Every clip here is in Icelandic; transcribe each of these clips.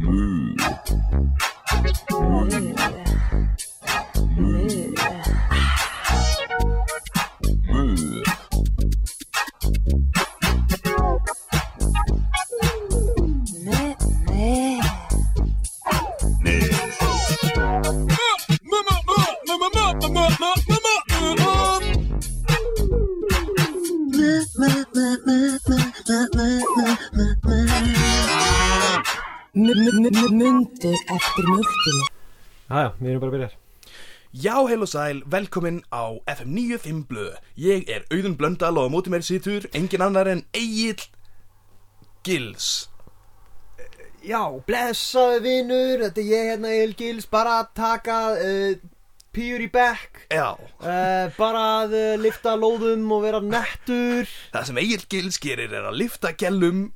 Moo. Við erum bara að byrja Já, heil og sæl, velkomin á FM 95 Blöð. Ég er Auðun Blöndal og á móti mér situr engin annar en Egil Gils. Já, blessaði vinur, þetta er ég hérna Elgils Bara að taka uh, pýur í bekk Já, uh, Bara að uh, lifta lóðum og vera nettur það sem Egil Gils gerir er að lifta gælum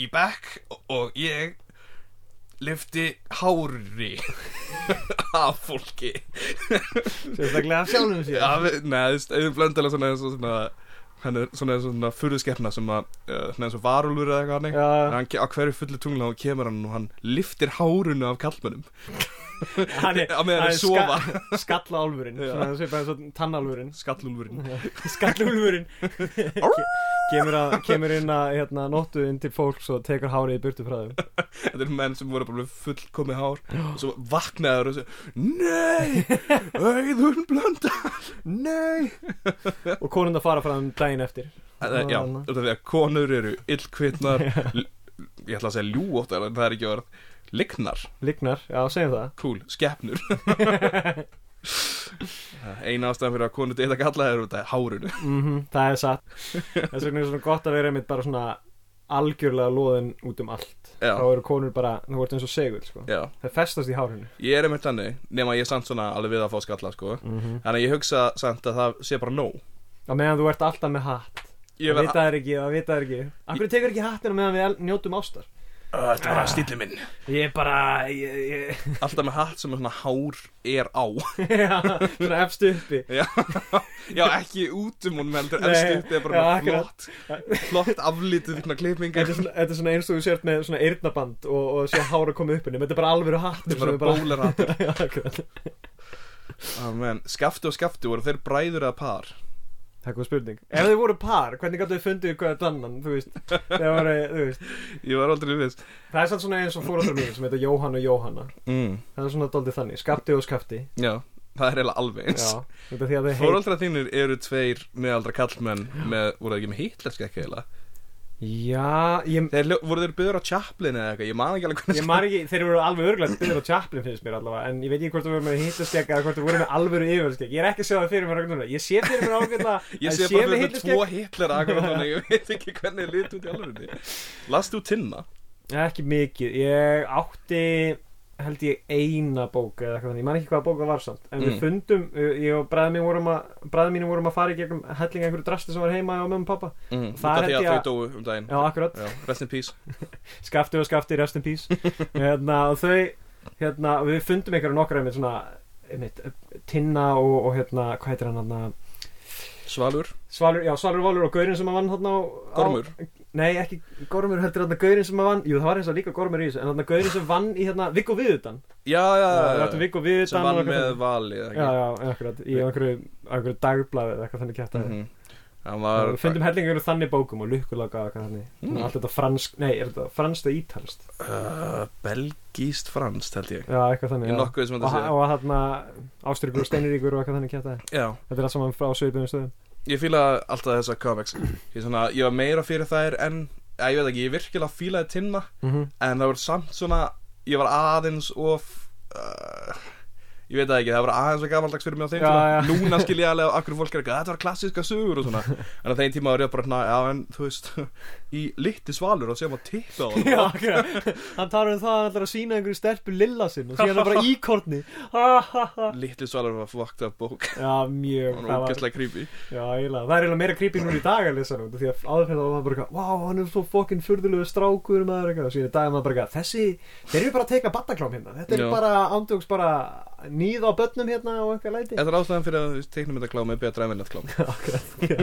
í bekk og ég lifti hári af fólki. Sérstaklega af sjálfum sér nei, þú veist, Auðun Blöndal er svona, svona, svona hann er svona, svona furðuskeppna sem að, uh, svona eins og varulur eða eitthvað. Hann, á hverju fullu tungla og kemur hann og hann liftir hárunu af kallmönnum. Hann er, hann þeir sofa. ska, Skallálfurinn tannálfurinn. Skallúlfurinn. Skallúlfurinn. Kemur, að, kemur inn að hérna, nóttu inn til fólks og tekur hárið í burtu frá þeim. Þetta er menn sem voru bara með fullkomið hár og svo vaknaður og svo Nei, auðun blönda Nei. Og konund að fara frá þeim daginn eftir. Já, út af því að konur eru illkvittnar. Ég ætla að segja ljúóttar en það er ekki orð Lignar, Lignar, já, segjum það. Cool, skeppnur Eina ástæðan fyrir að konur deyta kalla er út af hárunu mm Það er satt. Þess vegna er svona gott að vera einmitt bara svona algjörlega loðin út um allt. Já. Þá eru konur bara, þú ert eins og segul sko. Það festast í hárinu. Ég er einmitt þannig nema ég er samt svona alveg við að fá skalla sko. mm Þannig að ég hugsa samt að það sé bara nóg. Á meðan þú ert alltaf með hatt. Það verð vita þær ekki, það vita þær ekki. Akkur tekur ekki hattina meðan við njótum ástar Þetta var stíli minn. Ég er bara ég, ég, Alltaf með hatt sem er svona hár er á. Já, Svona efst uppi. Já, já ekki út um hún efstu þetta er bara já, flott. Flott aflítið svona klippingar. Þetta er svona, er eins og þú sért með svona eyrnaband og, og sé hára koma upp henni Þetta er bara alvöru hattur þetta er bara er Amen. Skafti og skafti voru þeir bræður eða par Það er góð spurning. Ef þið voru par, hvernig gætu þið fundið hvað er dannan, þú veist? Var, þú veist. Ég var aldrei viss. Það er svona eins og fórhaldar mín sem heitir Jóhann og Jóhanna. Mm. Það er svona doldið þannig, skapti og skafti Já, það er eiginlega alveg eins. Já, þetta því að þið heit þínir eru tveir meðaldra kallmenn með, voru það ekki með hitlerskekki eiginlega Já, ég, Þeir voru þeir byggður á Chaplin eða eitthvað, ég man ekki alveg hvernig ég man ekki, þeir eru alveg örglætt byggður á Chaplin finnst mér allavega En ég veit ekki hvort þú voru með hitlaskegg eða hvort þú voru með alvöru yfirskegg Ég er ekki að sjá það fyrir mér núna Ég sé fyrir mér ágætla Ég sé bara fyrir þetta tvo Hitler akkurat þannig, ég veit ekki hvernig þið lit út í alveg Last þú tinna? Ekki mikið, ég átti held ég eina bók eða eitthvað ég man ekki hvaða bók það var samt. En við Mm. fundum, uh, ég og bræði mín vorum að bræði mínu vorum að fara í gegnum hellinga einhverju drasti sem var heima á mömmu og pappa Mm. Það held ég að að- þau dóu um daginn. Já, Já, rest in peace. Skafti og skafti, rest in peace. Hérna, og þau hérna, við fundum einhverju nokkra einmitt svona einmitt, tinna og, og hérna, hvað heitir hann hérna Svalur. Svalur, já, Svalur Valur og Gaurin sem að vann hérna á, á Gormur. Nei, ekki Gormur heldur hérna Gaurin sem að vann Jú, það var eins og líka Gormur í þessu En hérna Gaurin sem vann í hérna Viggo Viðutan. Já, já, já, Viggo Viðutan sem vann með vali Já, já, akkurat Í einhverju, einhverju dagblaði eða eitthvað þannig. Hann var Við fundum hellingur úr þannig bókum og lukkulaga og eitthvað þannig. Mm. Allt þetta fransk, nei, er þetta franskt eða ítalst uh, Belgíst franskt held ég. Já, eitthvað þannig Og, og hérna Ástyrkur og Steiniríkur og eitthvað þannig kæft Já, Þetta er allt saman frá sveipunum stöðum. Ég fíla alltaf þessa comics. Ég, svona, ég var meira fyrir þær en ég veit ekki, ég virkilega fílaði tinna mm -hmm. En það var samt svona Ég var aðeins of uh, Ég veit það ekki, það var aðeins og gamaldags fyrir mig á þeim Já, tíma. já. Núna skil ég alveg af hverju fólk er eitthvað Þetta var klassiska sögur og svona. En á þeim tíma var ég bara, na, já en þú veist Í litti svalur og sem að tippa á Já, það akkurat Hann talar um það að hann ætlar að sína einhverju stelpu lilla sinn og síðan er bara ha. Litti svalur var fucked up bók. Já, mjög. Það var ógæslega creepy. Já, eiginlega, það er eiginlega meira creepy núna í dag að lesa nú Því að áður var bara eitthvað Að nýð á börnum hérna og eitthvað læti? Þetta er ástæðan fyrir að teiknum þetta klám er betra en já.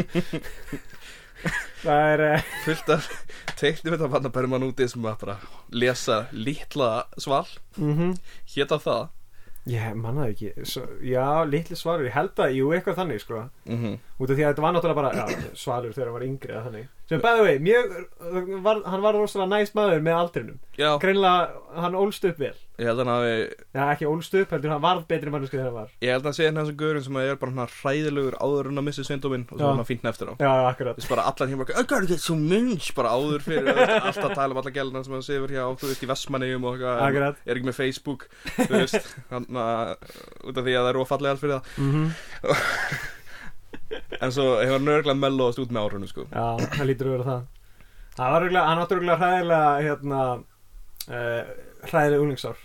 Það er uh, fullt af teiknum þetta vann að bærum mann úti sem að bara lesa litla sval. Mm hétta það? Ég mannaði ekki. Svo, Já, litli svalur, ég held að, jú, eitthvað þannig sko. Mm -hmm. Út af því að þetta var náttúrulega bara já, svalur þegar hann var yngri eða þannig Sem bæði vei, mjög, var, hann var rosalega næst maður með aldrinum. Greinlega, hann ólst upp vel. Ég held að hann hafi Já, ekki ólst upp, heldur hann varð betri manneski þegar hann var. Ég held að hann sé hérna þessum gaurin sem er bara svona hræðilegur áður en að missi svindóminn og svo hann fínt eftir á. Já, akkurat. Veist bara allan hér bara I gotta get some minch bara áður fyrir alltaf tala um alla gæluna sem hann sefur hjá þú veist í Vestmannegjum og eitthvað er ekki með Facebook þú veist hann að út af því að það er en svo hefur hann örgulega mellóðast út með árunum sko. Já, það lítur að vera það. Það var örgulega, hann átti örgulega hræðilega hérna uh, hræðilega unglingsár.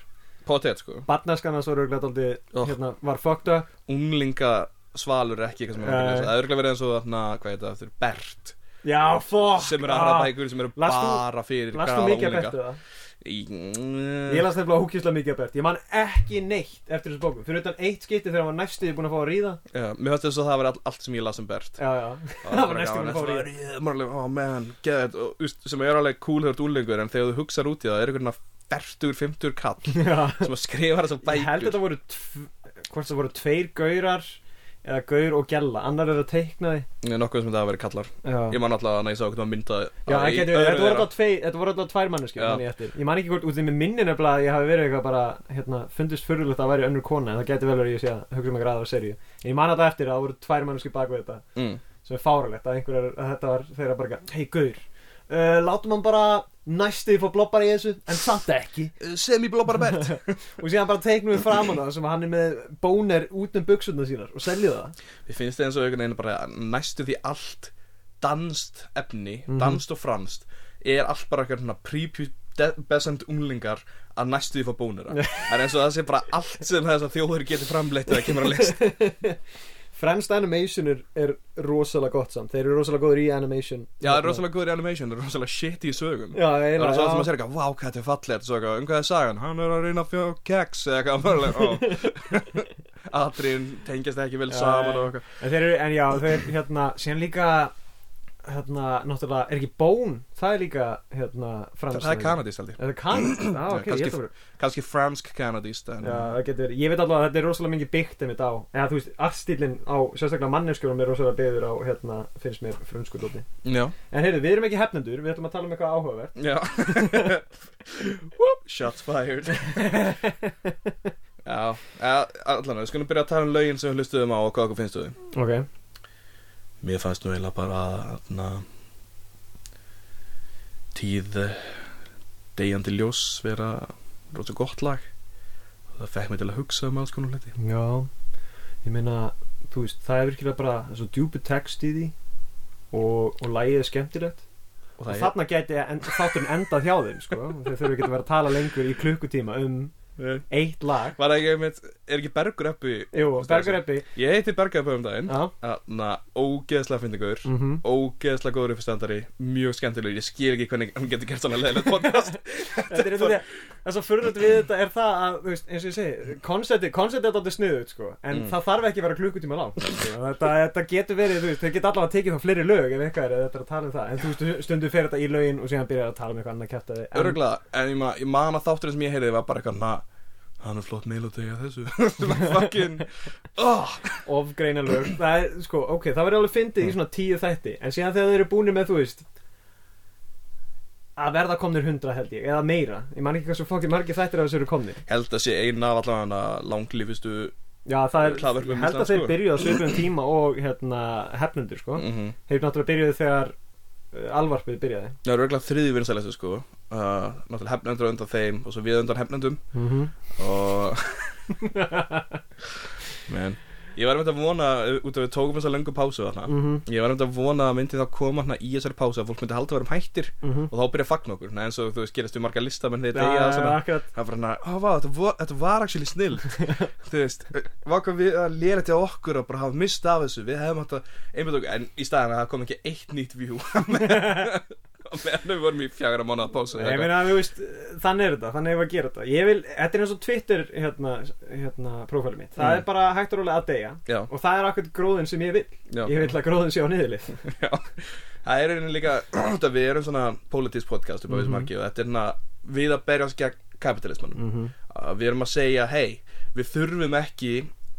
Pottet sko. Barnaskan hans var örgulega daldi Oh. hérna, var fucked up. Unglinga svalur er ekki eitthvað sem hann það er örgulega verið eins og þarna hvað heit það aftur Bert. Já, fuck! Sem eru aðra bækur sem eru bara fyrir Lastu grafara mikið að unglinga. bertu það? Í, Ég las nefnilega hókislega mikið að bert. Ég man ekki neitt eftir þessu bókum. Fyrir utan eitt skipti þegar hann var næstuði búin að fá að ríða. Já, mér finnst þess að það var all, allt sem ég las um Bert. Já, já. Það var næstum búinn að fá að ríða. Maður alveg, oh man, geðið og, þú veist, sem er alveg cool ert úlingur en þegar þú hugsar út í það er einhvern fertur, fymtur kall Já. sem að skrifa þessar Ég held að bækur. þetta voru Hvort það voru tveir gaurar Eða gaur og gella Annar er að teikna því nokkuð sem þetta hafa verið kallar Já Ég man alltaf að sá hvernig að mynda það þetta voru alltaf tvær manneskjur, Já. mann ég man ekki hvort, út í minni nefnilega að ég hafi verið eitthvað bara, hérna, fundist fyrirlegt að það væri önnur kona, en það getur vel verið að ég sé að hugsa um eitthvað aðra seríu. En ég man alltaf eftir að það voru tvær manneskjur bak við þetta, mm. sem er fáralegt, að að þetta var þeirra bara, hei, gaur, uh, látum hann bara næstuði fá blobbar í þessu, en samt ekki. Semi-blóbar Bert Og síðan bara teiknum við fram það sem hann er með bóner út um buksuna sínar og selja það. Ég finnst það eins og einhvern veginn bara næstu því allt danst efni, Mhm. danst og fransst er allt bara eitthvað svona prepubescent unglingar að næstu því fá bónura Það er eins og það sé bara allt sem þess að þjóður getur framleitt eða kemur að list Fremst animation er, er rosalega gott samt, þeir eru rosalega góður í animation. Já, það er rosalega góður í animation, það er rosalega shit í sögum Já, Það er eiginlega, svo að sér eitthvað, vá, hvað þetta er fallegt Svo eitthvað, um hvað er sagan? Hann er að reyna að fjá keks Eða eitthvað, Atriðin tengjast ekki vel Já, saman já. og eitthvað En þeir eru, en já, þeir, hérna, síðan líka hérna, náttúrulega, er ekki Bón það er líka, hérna, franskt Það er kanadíst held ég. Er það kanadíst? Já, ok, ég held að vera Kannski fransk kanadíst en Já, það getur verið, ég veit allavega að þetta er rosalega mikið byggt á, eða þú veist, artstýlin á sérstaklega manneskjórum er rosalega byggður á, hérna, finnst mér frumskudóti Já, En heyrðu, við erum ekki hefnendur, við ætlum að tala um eitthvað áhugavert. Shots fired. Já, allan, við skulum byrja að tala um lögin sem við hlustuðum á og hvað okkur finnst Mér fannst nú eiginlega bara na, Tíð eh, Deyjandi ljós vera Róttu gott lag. Og það fekk mig til að hugsa um alls konar hluti. Já, ég meina, þú veist, það er virkilega bara, er svo djúpi text í því og, og lagið er skemmtilegt. Og og þarna gæti en, þátturinn endað hjá þeim sko. þeir þurfu ekki að vera að tala lengur í klukkutíma um er eitt lag. Var það ekki einmitt, er ekki Bergur Eppi Jú, Bergur Eppi. Ég heiti Bergur Eppi um daginn. Já, Þannig að ógeðslega fyndingur. Mhm. Ógeðslega góður uppstandari Mjög skemmtilegur. Ég skil ekki hvernig hann getur gert svona leðilegt podcast. Þetta er þetta Það svo fyrirlega við þetta er það að, veist, eins og ég segi Konceptið, konceptið er þetta sniðut, sko. En Mm. það þarf ekki að vera klukkutíma langt sko. þetta, þetta getur verið, veist, þeir geta allavega tekið þá fleiri lög ef eitthvað er að þetta er að tala um það. En þú veist, stundum fer þetta í lögin og síðan byrjar að tala um eitthvað annað kæftaði Öruglega En ég, ma ég man að þátturinn sem ég heyrði var bara eitthvað Hann er flott melodi að þessu. Fucking oh. Ofgreina lög. Það er, sko, ok, það verður alveg fyndið í svona tíu þætti En síðan þegar þeir eru búinir með, þú veist Að verða komnir hundra held ég, eða meira. Ég man ekki hvað svo fokkið margir þættir af þessu eru komnir. Held að sé eina af allavega langlífistu Já, það er, held að þeir byrjuðu á svipum tíma og hérna hefnundur, sko. Mm -hmm. Þeir náttúrulega byrjuðu þegar alvarpið byrjaði. Það eru örgulega þriði vinsælæstu sko. Uh, Náttúrulega hefnendur undan þeim Og svo við undan hefnendum. Mm -hmm. Og Men Ég var einmitt að vona Út af við tókum þess að löngu pásu þarna Mm Ég var einmitt að vona að myndi þá koma hérna í þessari pásu Að fólk myndi halda að vera um hættir -hmm. Og þá byrja að fagna okkur. Eins og þú veist gerist við marga listamenn Þegar Já, degja já, svona. akkurat. Það var vá, þetta var, þetta var actually snill. Þú veist, var hvað við að lera til okkur og bara hafa mist af þessu. Við hefum átt að einmitt okkur En í staðan að það kom ekki eitt nýtt view meðan við vorum í fjagra mánuða pásu Ég meina, þú veist, þannig er þetta, þannig er við að gera þetta. Ég vil, þetta er eins og Twitter hérna, hérna, prófælið mitt. Það Mm. er bara hægt og rólega að deyja Já, Og það er akkur gróðin sem ég vil. Já, Ég vil að gróðin sé á niðurlið já. Það er einnig líka, við erum svona politísk podcast upp á Mhm. þessu marki og þetta er hérna við að berjast gegn kapitalismanum mm -hmm. að við erum að segja, hei, við þurfum ekki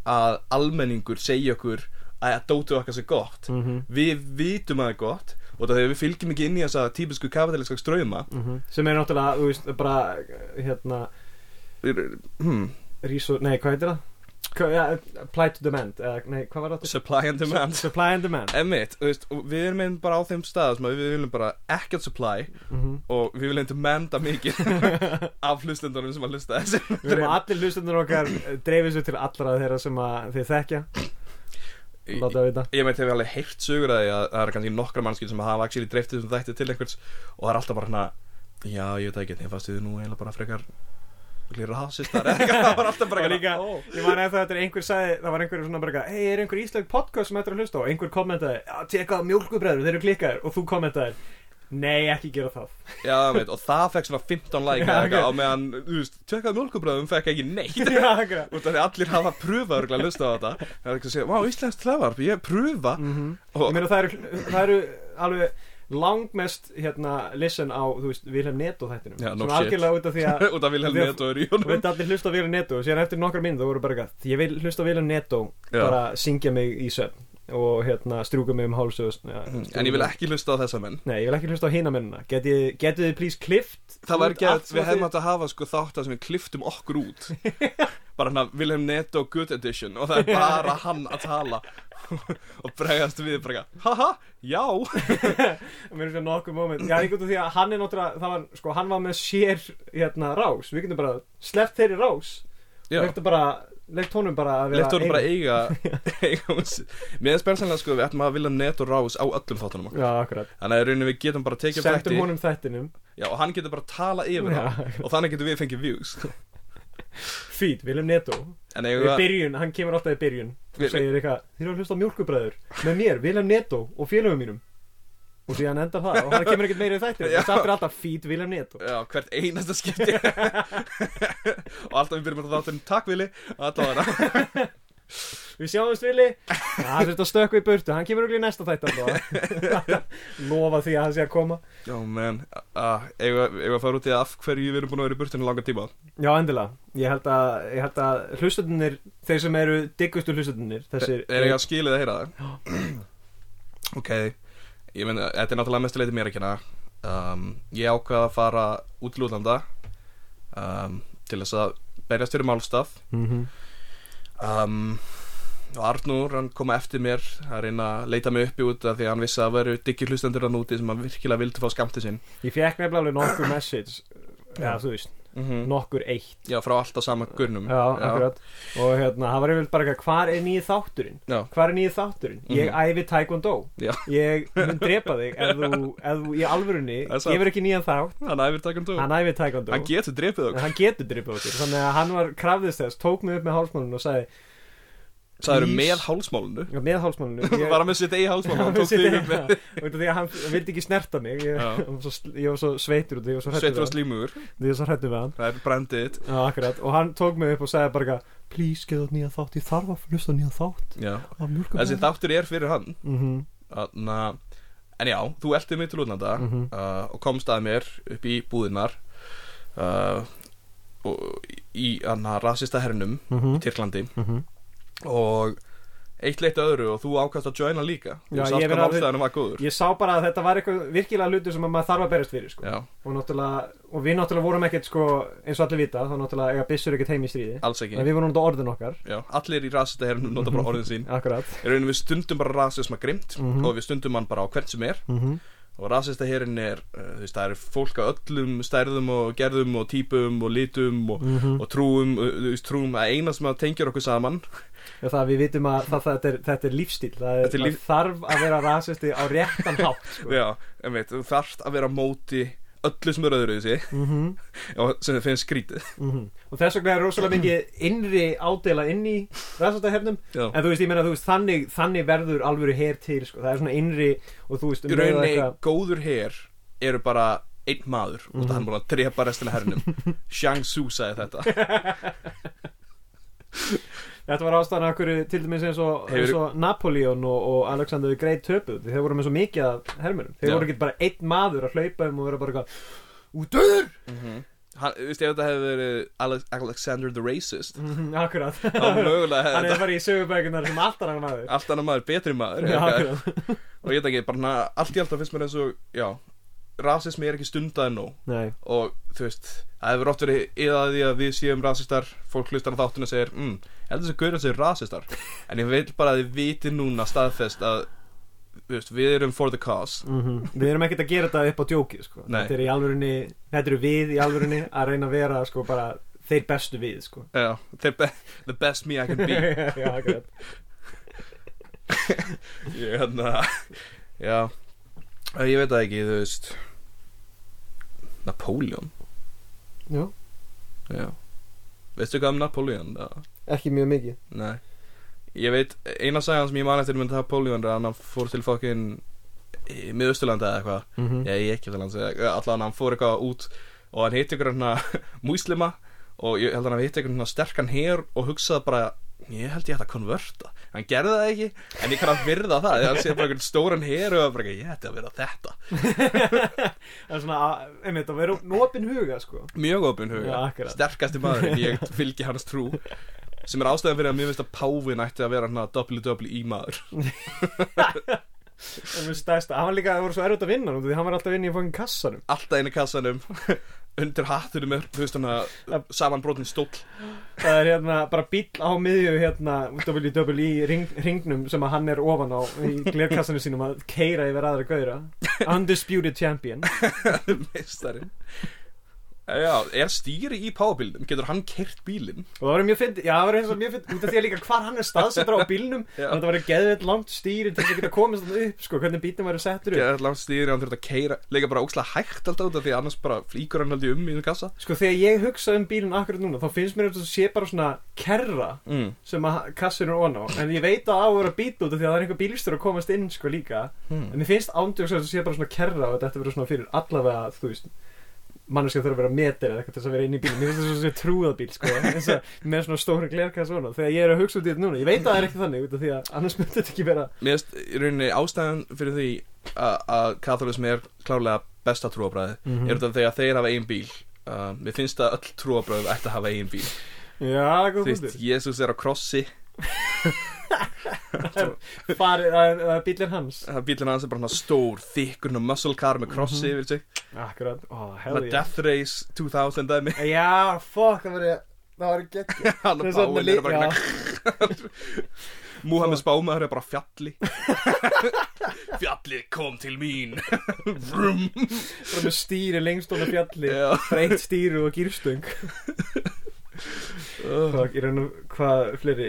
að almenningur segja okkur að dótið okkar sé gott. Mhm. við vitum að það er gott og það þegar við fylgjum ekki inn í þessa típisku kapitaliska ströyma Sem er náttúrulega, þú veist, bara Hérna, hmm, rísu, nei, hvað heitir það? Ja, apply to demand eða, Nei, hvað var það? supply and demand. Supply and demand. Emmitt, þú veist, við erum einn bara á þeim stað sem við viljum bara ekkert supply mm og við viljum demanda mikið af hlustendunum sem að hlusta þessi Við að allir hlustundur okkar dreifir svo til allra þeirra sem að þið þekkja Ég meint þegar við alveg heyrt sögur að að það er kannski nokkra mannskil sem hafa actually dreift þessum þætti til einhvers og það er alltaf bara hérna Já, ég veit ekki, ég fannst þið nú eiginlega bara frekar eða eitthvað, það var alltaf bara Og líka, ó. ég man eftir þetta er einhver sagði, það var einhver svona bara hei, er einhver ísleg podcast sem þetta er að hlusta á? Einhver kommentaði, já, tjekkaðu mjólkubræður, þeir eru klikkaðir. Og þú kommentaðir, nei, ekki gera það Já, veit, og það fekk svona 15 like Já, eða eitthvað ok. á meðan, þú veist, tjekkaðu mjölkubröðum fekk ekki neitt Já. Út af því allir hafa pröfað örgulega að hlusta á þetta Það er ekki að segja, vá, íslenskt hlaðvarp, ég pröfa Mhm. Ég meina það eru, það eru alveg langmest hérna listen á, þú veist, Vilhelm Neto þættinum Já, no Svona shit. algjörlega út af því að út af Vilhelm Því að- Neto er í Þú honum veit allir hlusta á Vilhelm Neto og síðan eftir nokkar minn þú voru bara eitthvað Ég vil hlusta á Vilhelm Neto Já. bara syngja mig í svefn og hérna strjúka mig um hálsu og, ja, Mm, En ég vil ekki hlusta á þessa menn. Nei, ég vil ekki hlusta á hina mennina. Getið þið please klift? Það var ekki að við hefum átt að hafa sko þátt að við kliftum okkur út. Bara hérna Vilhelm Neto Good Edition Og það er bara hann að tala. Og bregðast við bara Haha, já. Það mér finnst nokkuð moment. Já, einhvern veginn því að hann er náttúrulega það var, sko, hann var með sér hérna rás. Við getum bara sleppt þeirri rás. Já, Leiftu bara, leift honum bara að vera leftu honum bara eiga, eiga Mér er spennsanlega sko við ættum að Vilhelm Neto rás á öllum þáttunum okkar. Já, akkurat. Þannig að í rauninni við getum bara tekið upp Sendum þætti. honum þættinum. Já, og hann getur bara að tala yfir það. Og þannig getur við fengið views. Neto En Í eigum við byrjun, hann kemur alltaf í byrjun. Við- og segir eitthvað, þið eru að hlusta á mjólkubræður með mér, Willem Neto og félögum mínum og síðan endar það og hann kemur ekkert meira í þættir og samt er alltaf fít Willem Neto Já, hvert einasta skipti. Og alltaf við byrjum að þátturinn Takk Vili Alltaf það Við sjáumst Vili hann þurft að stökku í burtu, hann kemur örugglega í næsta þætt alltaf. Lofa því að hann sé að koma. Já, menn. Uh, Eigum við að fara út í af hverju við erum búin að vera í burtinu langa tíma? Já, endilega. Ég held að, ég held að hlustundinir, þeir sem eru diggustu hlustundinir Þessir Er ég Ég meina, þetta er náttúrulega mestu leiti mér kenna. Um, Ég ákvað að fara út til útlanda um, Til þess að berjast fyrir málstaf mm -hmm. um, Og Arnúr, hann kom eftir mér að reyna að leita mig uppi út af því að hann vissi að það veru diggir hlustendur hann úti sem hann virkilega vildi fá skamti sinn. Ég fekk nefnilega alveg nokkur message Já, þú veist, mm nokkur eitt. Já, frá alltaf sama gurnum. Og hérna, það var yfirleitt bara eitthvað Hvar er nýið þátturinn? Já. Hvar er nýið þátturinn? Ég Mhm. æfi taekwondo. Ég mun drepa þig ef þú, ef þú í alvörunni gefur ekki nýjan þátt. Hann æfir takkandú Hann æfi taekwondo. Hann getur drepið okkur. Hann getur dripað okkur. Þannig að hann var krafðist þess Tók mig upp með hálsmálinu og sagði Það eru með hálsmálinu Já, Með hálsmálinu Bara með sitt eigi hálsmálinu Hann tók Sitt því eigin- upp með Já, út af Því að hann vildi ekki snerta mig Ég, var, svo, var sveitur út Ég var svo Sveitur og við hann. slímugur. Ég var svo hrættur við hann. Það er brandið Já, akkurat. Og hann tók mig upp og sagði bara Please, geða nýja þátt Ég þarf að hlusta nýja þátt Já. Þessi þáttur er fyrir hann. Mhm, En já, þú eltið mig til útlanda mhm. uh, Og komst að mér upp í búðinar uh, Og í hann Og eitt leitt öðru og þú ákast að joina líka. Já, ég góður. Ég sá bara að þetta var eitthvað virkilega hlutur sem að maður þarf að berjast fyrir sko. Og, náttúrulega- og við náttúrulega vorum ekkert sko, eins og allir vita þá náttúrulega eiga byssur ekkert heim í stríði. En við vorum náttúrulega orðin okkar. Já, allir í rasista hernum nota bara orðin sín. Við stundum bara rasisma grimt Mhm. Og við stundum hann bara á hvert sem er. Mm -hmm. Og rasista herin er uh, þú veist, það eru fólk á öllum stærðum og gerðum og típum og litum og, Mhm. og trúum, þú veist, trúum að eina sem að tengja okkur saman það við vitum að það, þetta, er, þetta er lífstíl það, er, það líf- þarf að vera rasisti á réttan hátt sko. já, en veit, þú þarft að vera móti öllu sem er öðru þessi mm og sem þið finnst skrítið. Og þess vegna er rosalega mikið innri ádela inn í já. en þú veist, ég meina, þú veist, þannig, þannig verður alvöru her til, sko, það er svona innri og þú veist, í um rauninni eitthvað- góður her eru bara einn maður. Og það er búin að drepa restina hernum. Shang Tzu sagði þetta Þetta var ástæðan af hverju til dæmis eins og, Hefur- eins og Napoleon og, og Alexander the Great töpuð þeir voru með svo mikið af hermurum þeir Já. voru ekki bara einn maður að hlaupa um og vera bara eitthvað út öður hann, þú veist, ef þetta hefði verið Alex Alexander the Racist þá mögulega Hann hefði bara í sögubækunar sem allt annar maður. Allt annað maður, betri maður Já, og ég veit ekki, bara allt í alltaf finnst mér eins og já, rasismi er ekki stundaði Nei, og þú veist, það hefur oft verið yðað því að við séum rasistar fólk hlustar á þáttinu og segir mm, ég held þessi gaurið séu rasistar. En ég vil bara að þið viti núna staðfest að veist, við erum for the cause. Mm við erum ekkert að gera þetta upp á djóki sko. Þetta er í alvörinni Þetta eru við í alvörinni að reyna að vera sko, bara þeir bestu við sko. já, the, be the best me I can be. Já, akkurat. Ég hérna já, ég veit það ekki, þú veist. Napoleon Já, já. Veistu hvað um Napoleon? Já. ekki mjög mikið. Nei. Ég veit, eina sagan sem ég man eftir með Napoleon er að hann fór til fokkin miðausturlanda eða eitthvað. Mm -hmm. Ég, ég ekki eftir lands Allan hann fór eitthvað út og hann hitti ykkur hérna múslima og ég held að hann hitti ykkur hérna sterkan her og hugsaði bara ég held ég ætti að konverta. Hann gerði það ekki, en ég kann að virða það. Þegar hann sé bara einhvern stóran her og bara ég ætti að vera þetta. Það er svona, að- einmitt, að vera nópin huga sko. mjög opinn huga, Já, sterkasti maður ég fylgi hans trú. Sem er ástæðan fyrir að mér finnst að Pávin ætti að vera hann WWE maður. Það er stærsta, hann var líka, það voru svo erfitt að vinna hann var alltaf inn í fókin kassanum. Alltaf inn í kassanum undir hattunum með þú veist hann samanbrotin stóll. Það er hérna bara bíl á miðju hérna WWE ring, ringnum sem að hann er ofan á í glerkassanum sínum að keira yfir aðra gauðra. Undisputed Champion. Meistarinn Já, er stýri í pábílnum? Getur hann kert bílinn? og það var mjög fyndi, já það var eins og mjög fyndi út af því að líka hvar hann er staðsettur á bílnum þannig að það var geðveit langt stýri til þess að geta komist þarna upp sko, hvernig bílnum væri settur upp Getur langt stýri, hann þurft að keira Leika bara ókslega hægt alltaf út af því annars bara flýkur hann haldið um í þessu kassa sko þegar ég hugsa um bílinn akkurat núna þá finnst mér þetta sé bara svona kerra mm. sem að kassin er ón á en ég veit að á að bít út af því að það er einhver bílistur að komast inn sko líka Hmm. en mér finnst ándjóks að þetta sé bara svona kerra og þetta vera svona fyrir allavega þú veist manneskja þurfa að vera meter eða eitthvað til þess að vera inn í bílum mér finnst þetta svona trúðabíl sko eins og með svona stóra glerkast svona. Þegar ég er að hugsa út í þetta núna ég veit að það er ekki þannig því að annars myndi þetta ekki vera Mér finnst í rauninni ástæðan fyrir því að, katholismi er klárlega besta trúabræði Mhm. er þetta þegar þeir hafa ein bíl. Uh, Mér finnst að öll trúabræð ætti að hafa ein bíl. Já, Þú góð veist, punktur. Jésús er á krossi bílinn hans. Það bílinn hans er bara stór, þykkur muscle car með krossi Mhm. yfir sig. Það hell er Death Race 2000 dæmi. Já, fuck, það var það var geggjum Hann og Það svona Páin li- eru bara svona Múhammed Spámaður er bara fjalli. Fjallið kom til mín. Vrum. Bara með stýri lengst ofan á fjalli. Já. breytt stýri og gýrstöng Fuck, ég reyna hvað fleiri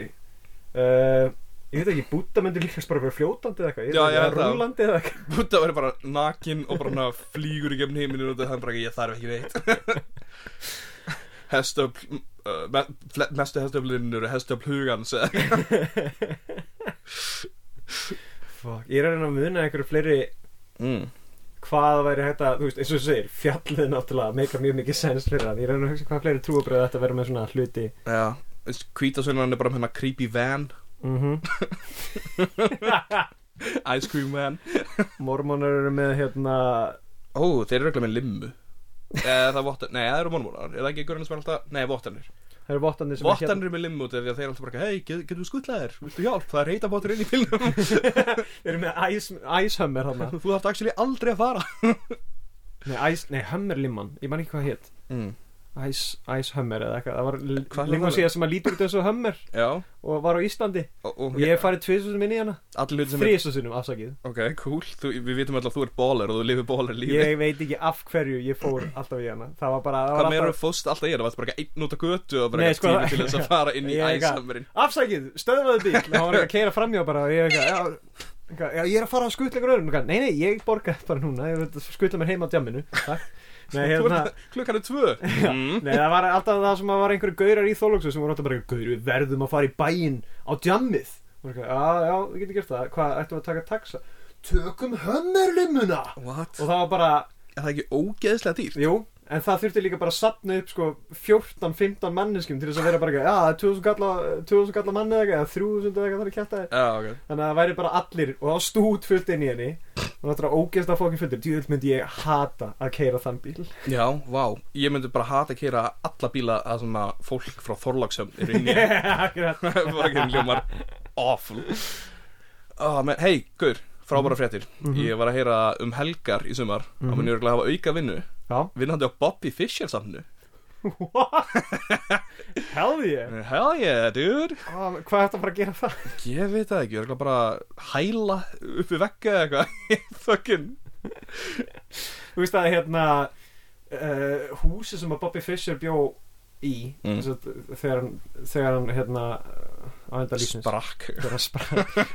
uh, ég veit ekki, Búta myndi líkast bara vera fljótandi eða eitthvað, ég veit ekki, rúlandi eða eitthvað. Búta verður bara nakin og bara flýgur í gefn heiminu og það er bara ég þarf ekki neitt. Hestöfl uh, me, mestu hestöflinn eru hestöfl hugans. Fuck, ég er að reyna að muna einhverju fleiri mm. hvað væri hægt að, þú veist, eins og þú segir fjallið náttúrulega meika mjög mikið sens fyrir það. Ég er að reyna að hugsa hvað fleiri trúabröð þetta vera með svona hluti. Já, hvítasveinan er bara með hérna creepy van. Mhm. Ice cream van. Mormónar eru með hérna Ó, þeir eru ekki með limmu. Eða það er vottar, nei það eru mormónar Er það ekki gurinn sem er alltaf, nei vottarnir. Það eru vottandi sem er hérna- Vottarnir er með limmu þegar þeir eru alltaf bara Hei, get, getur við skuttlaðir, viltu hjálp, það er heita vottar inn í bílnum. Eru með ice, ice hummer hann Þú þarft actually aldrei að fara. Nei, ice, nei, hummer limman, ég man ekki hvað hétt mm. Hummer eða eitthvað. Það var Hvað lengur var það? síðan sem að lítur út eins og Hummer Já, og var á Íslandi. Og, og, ég hef farið tviðsum inn í hana. Er þrísasunum afsakið. Ok, cool, þú, við vitum alltaf að þú ert bólar og þú lifir bólar lífi ég veit ekki af hverju ég fór alltaf í hana. Það var bara það Hvað var meira alltaf... fóst alltaf í það? Varst bara einn út á götu og bara ekki sko, tími til þess að fara inn í Ég er eitthvað- æsamurinn afsakið, bíl. Var ekki að ég, eitthvað, já, eitthvað, ég er að fara að skutla ykkur öðrum. Nei, nei, ég borga bara núna. Ég skutla mér heim á djamminu. Nei, hérna, klukkan er tvö. Mm. nei, það var alltaf það sem var einhverju gaurar í þólóksu sem voru alltaf bara, gaur, við verðum að fara í bæinn á djammið. Já, já, við getum gert það. Hvað, ættum við að taka taxa? Tökum hömmerlimuna. What? og það var bara er það ekki ógeðslega dýrt? Jú, en það þurfti líka bara að sapna upp sko 14-15 manneskum til þess að vera bara ekki, já, það er 2000 galla, 2000 galla manni eða eitthvað, eða 3000 eða eitthvað þar að kjæta Já, ok. Þannig að það væri bara allir og það var stút fullt inn í henni. Og það er ógeðst að fókin fullir djúðl myndi ég hata að keira þann bíl. Já, vá, ég myndi bara hata að keira alla bíla að svona fólk frá Þorlagsjöfn er inn í Akkurat. bara ekki hljómar awful. Oh, men, Hei, Gaur, frábæra fréttir. Mhm. Ég var að heyra um helgar í sumar. Mm. -hmm. að mun örgulega hafa auka vinnu. Já, vinnandi á Bobby Fischer samnu what? Hell yeah Hell yeah, dude ah, Hvað er þetta að fara að gera það? Ég veit það ekki, örgulega bara hæla upp við vegga eða eitthvað Fucking Þú veist að hérna uh, húsi sem að Bobby Fischer bjó í Mm. mm. þegar, hann- þegar hann hérna á enda lífsins. Sprakk.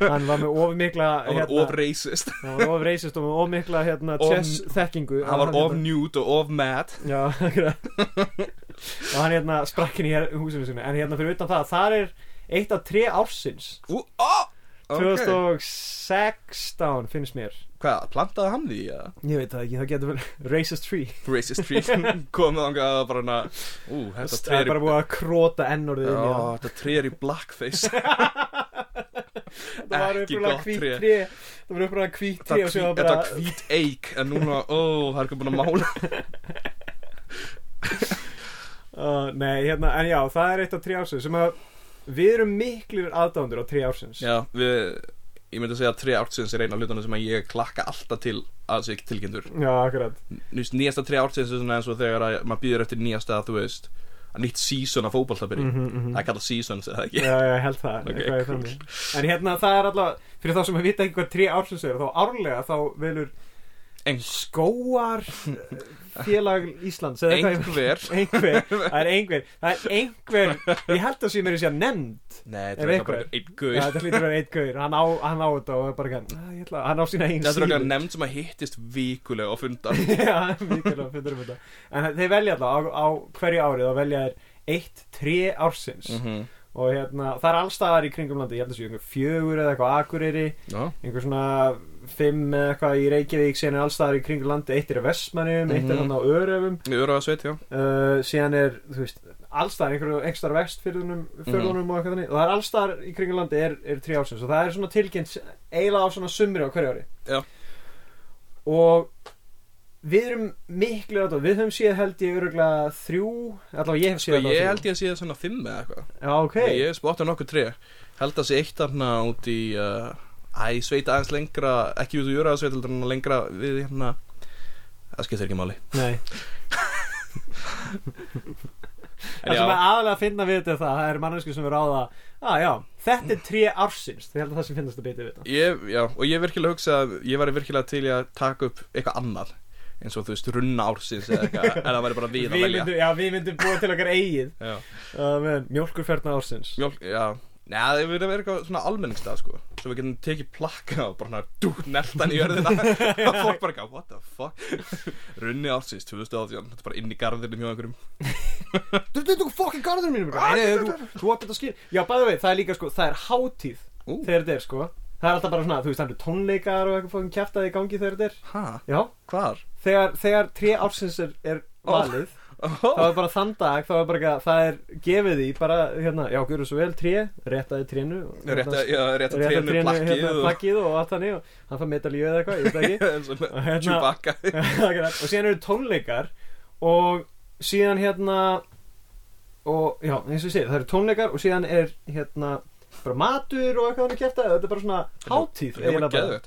Hann hann var með of mikla Það var of racist. hann var of racist og með of mikla hérna, chess þekkingu. Hann var of nude og of mad. Já, Og hann hérna sprakk inn í húsinu sinu En hérna fyrir utan það, það er eitt af tre ársins. Ó, ok 2016 finnst mér. Hvað, plantaði hann því? Ja? Ég veit það ekki, það getur vel Racist tree. Racist tree. Komið þangað að bara hana Ú, þetta Það tré er bara búið að króta ennorðið inn í hann. þetta tré er í blackface. Það var gott hvít tré. Það var upprunalega hvít tré Þetta var hvít eik En núna, ó, það er ekki búin að mála. Uh, Nei, hérna, en já, það er eitt af tre ársins sem að við erum miklir aðdándur á tre ársins. Já, við Ég myndi að segja að tré ártsins er eina af hlutunum sem að ég klakka alltaf til að sig tilkynntur. Já, akkurat. Nýst, Nýjasta tré ártsins er svona eins og þegar að maður býður eftir nýjasta, þú veist að nýtt season af fótballtabiri Mhm, mhm. Það er kallað seasons, eða ekki? Já, já, ég held það. Ok, eitthvað í cool. En hérna, það er alltaf Fyrir þá sem við vita hvað tre ársins er Þá árlega þá velur En skóar eh, félag Íslands einhver. Einhver, það er einhver. Það er einhver, ég held að sé mér að segja nefnd. Nei, þetta er bara einn guð Já, þetta hlýtur að vera eitt gaur, hann á, hann á þetta og er bara ég ætla, hann á sína einn Þetta er okkur nefnd sem að hittist vikulega og fundar Já, mikilvæg fundur um þetta En þeir velja alltaf á, á hverju árið og velja þeir eitt, tre ársins. -hmm. og hérna, það er allstaðar í kringum landi ég held að sé einhver fjögur eða eitthvað akureyri. Einhver svona fimm eða eitthvað í Reykjavík síðan er allstaðar í kringum landi eitt er í Vestmannum, eitt er Mhm. hann á Örefum við erum að sveit, já. Uh, síðan er, þú veist, allstaðar einhverju einhverstaðar vestfyrðunum fyrðunum Mhm. og eitthvað þannig. Og það er allstaðar í kringum landi er, er trí ársins og það er svona tilkynnt eiginlega á svona sumri á hverju ári. Já. og við erum miklu átta, við höfum séð held ég öruglega þrjú, allavega ég hef Sko, séð ég held ég það svona fimm eða eitthvað. Já, ok, Ég hef spottað nokkuð tré. Held að sé eitt þarna út í uh, Æ, sveita aðeins lengra Ekki út í júra sveit heldur en lengra við hérna Það skiptir ekki máli. Nei. Það sem er aðalega að finna við þetta er það, það er mannesku sem er ráða að já, þetta er trí ársins. Þið held að það sem finnast að beita við þetta. Ég, já Og ég virkilega hugsa að Ég væri virkilega til að taka upp eitthvað annað eins og þú veist, runna ársins eða eitthvað En það væri bara við að Við velja. myndum, já, við myndum búa til okkar eigið. Uh, með mjólkurferna ársins. Mjólk, já Nei, það verður að vera eitthvað svona almenningstað sko. Svo við getum tekið plakka og bara dú, neltan í jörðina. Og fólk bara eitthvað, what the fuck? Runni ársins 2018, þetta er bara inn í garðinum hjá einhverjum. Þú þú fokkin garður mínum Nei, þú, átt þetta skil Já, bæðu veit, það er líka sko, það er hátíð þegar þetta er sko. Það er alltaf bara svona, þú veist, það eru tónleikar og eitthvað fokkin kjaftaði í gangi þegar þetta er. Hæ? Já, Hvar? þegar, þegar ársins er, er er bara þann dag, það er bara ekki að það er gefið því bara, hérna, já, gjörðu svo vel tré, réttaði trénu og- Rétt að, já, rétt að rétta trénu plakkið hérna, og plakkið og allt þannig og hann fær medalíu eða eitthvað, ég veit ekki. Og hérna- og síðan eru tónleikar og síðan hérna og já, eins og ég segi, það eru tónleikar og síðan er hérna bara matur og eitthvað þannig kæfta þetta er bara svona hátíð eiginlega bara.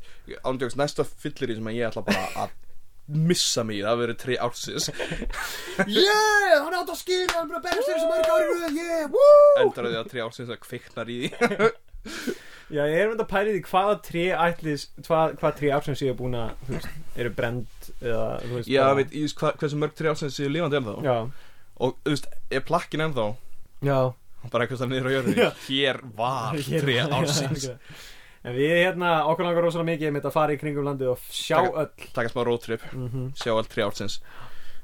Ándjóks, næsta fyllir í sem að ég ætla bara að missa mig það verður tre ársins. Yeah, hann átt að skilja, hann er bara að berja sér sem mörg ári röð, yeah, woo! Endar því að tre ársins að kviknar í því. Já, ég er myndið að pæli því hvaða tré ætlis, hvað, hvað tré ársins ég er búin að, þú veist, eru brend eða, þú veist, Já, bara- veit, ég veist hvað, hversu mörg tre ársins séu lifandi ennþá? Já, Og, þú veist, er plakkin ennþá? Já. Bara eitthvað niður á jörðinni. Hér var Já, ársins. En við hérna, okkur langar rosalega mikið einmitt að fara í kringum landið og sjá Taka- öll. Taka smá roadtrip, mm -hmm. sjá allt tre ársins.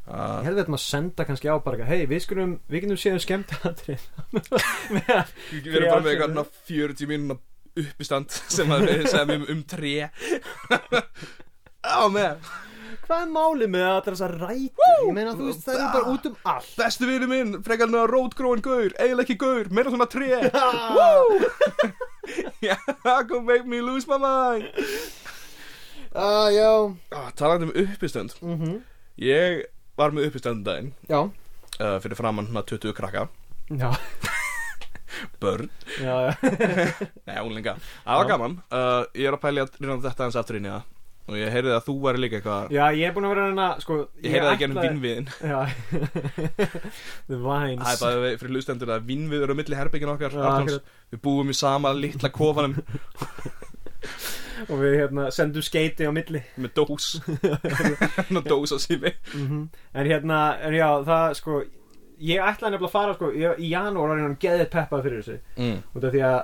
Ég uh, hefði veitum að senda kannski á bara Hei, við skulum, við getum séð um skemmt aðrið Við erum bara með eitthvað svona 40 mínuna uppistand sem við segjum um, um tre Á með hvað er málið með allar þessar rætur? Ég meina þú veist það er bara út um allt. Bestu vinur minn, frekar að rótgróin gaur Eiginlega ekki gaur, meira svona tré. Yeah, go make me lose my mind. Ah, já. Ah, Talandi um uppistönd mm Ég var með uppistöndum daginn. Já. Uh, Fyrir framann svona 20 krakka já. Börn, já, já. nei, Það var gaman. Uh, Ég er að pæli að rýna þetta aðeins aftur í það Og ég heyrði að þú væri líka eitthvað já, ég er búin að vera reyna sko, Ég heyrði það ekki ennum ætlaði- vinnviðin the vines. Það er bara fyrir hlustendur að vinnviður á milli herbyggin okkar Já, Arnóns. akkurat. Við búum í sama litla kofanum. Og við hérna sendum skeiti á milli. Með dós. Ná dós á sími. Mm en hérna, en já, það sko ég ætlaði nefnilega að fara sko ég, í janúar var ég hann geðið peppað fyrir þessu. Mm. út af því að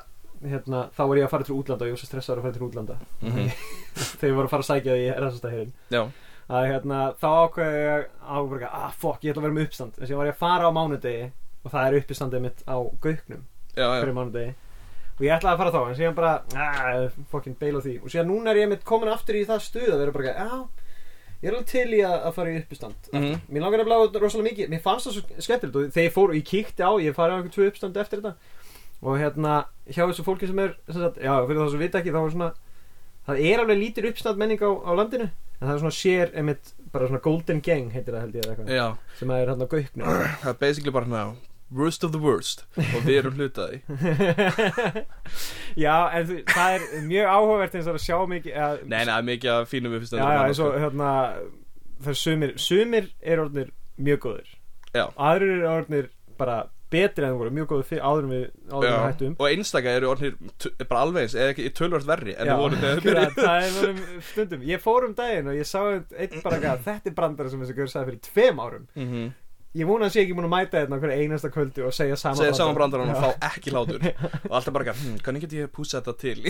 hérna, þá var ég að fara til útlanda og ég var svo stressaður að fara til útlanda. Mhm. þegar ég var að fara að sækja því Já, að hérna, þá ákveði ég ákveði að ah, fuck, ég ætla að vera með uppstand. Þess að ég var ég að fara á mánudegi og það er uppistandið mitt á já fyrir mánudegi. Og ég ætlaði að fara þá en síðan bara, ah, fucking beil á því. Og síðan núna er ég mitt komin aftur í það stuð að vera bara, já, ég er alveg til í að, að fara í uppistand Mhm. mér langar að bláða rosalega mikið, mér fannst það svo skemmtilegt og þegar ég fór og ég kíkti á, ég farið á einhver tvö uppstand eftir þetta og hérna, hjá þessu fólki sem er sem sagt, já, fyrir það sem vita ekki, þá er svona það er alveg lítir uppstand menning á, á landinu. En það er svona sér, einmitt, bara svona golden gang heitir það held ég eða eitthvað, sem er hérna á gauknu það er basically bara hérna Worst of the worst. Og við erum hlutaði já, en þú, það er mjög áhugavert eins og að sjá mikið að, Nei, nei, mikið að fínum við já, já, eins og hérna það er sumir, sumir er orðnir mjög góðir. Já. aðrir er orðnir bara betri en það voru mjög góðir fyrir, áður en við áður en við hættum. Og einstaka eru orðnir t- bara alveg eins Eða ekki tölvart verri En Já, akkurat, byrjuðum það vorum stundum. Ég fór um daginn og ég sá einn bara að þetta er brandara sem þessi gaur sagði fyrir tveim árum. Mhm. ég vona að sé ekki múin að mæta þetta hverja einasta kvöldi og segja sama Segja saman brandarann og fá ekki hlátur. Og alltaf bara hm, hvernig get ég púsa þetta til?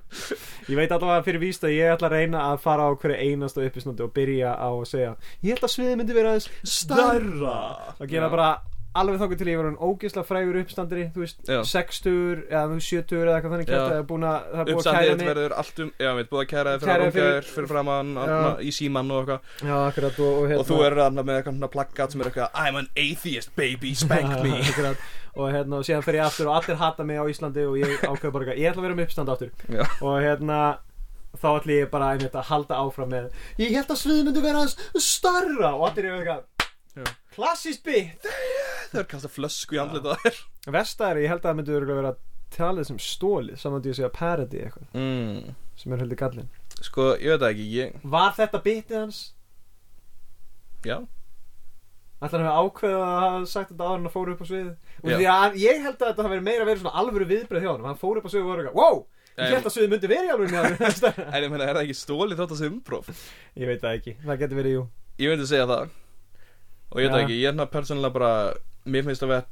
Ég veit allavega fyrir víst að ég ætla að reyna að fara á hverja einasta uppisnóti og byrja á að segja ég held að sviðið myndi vera aðeins stærra. Og gera bara alveg þóku til ég var hann ógeðslega frægur uppstandari þú veist, Já. 60 eða þú veist, 70 eða eitthvað þannig kæft það er búin að það er búin að kæra mig verður allt um Já, við erum búið að kæra þið fyrir að rungaðir Fyrir framann. Í símann og eitthvað já, akkurat og, og, hérna, Og þú er þarna með eitthvað plakkat sem er eitthvað I'm an atheist baby, spank me Akkurat. og hérna og síðan fer ég aftur og allir hata mig á Íslandi og ég ákveð bara ég ætla að vera með uppstand aftur Já. og hérna þá ætla ég bara einmitt að halda áfram með ég held að sviðið myndi vera starra og allir er eitthvað klassískt byggt Það er kastað flösku í þér. Vesta er, ég held að það myndi örugglega vera talið sem stólið, saman því að segja parody eitthvað, mm. sem er heldur gallin Sko, ég veit það ekki, ég Var þetta bitið hans? Já, Ætlar hann að ákveða að hafa sagt þetta áður en að fóru upp á svið og Já. því að ég held að þetta hafi verið meira verið svona alvöru viðbröð hjá hann hann fór upp á svið og var eitthvað, wow ég held að svið myndi verið alvöru en ég meina, er það ekki stólið þótt að segja umprof? ég veit það ekki, það getur verið jú. Ég myndi segja það Og ég veit það Já. ekki, ég er hérna persónulega bara Mér finnst að vera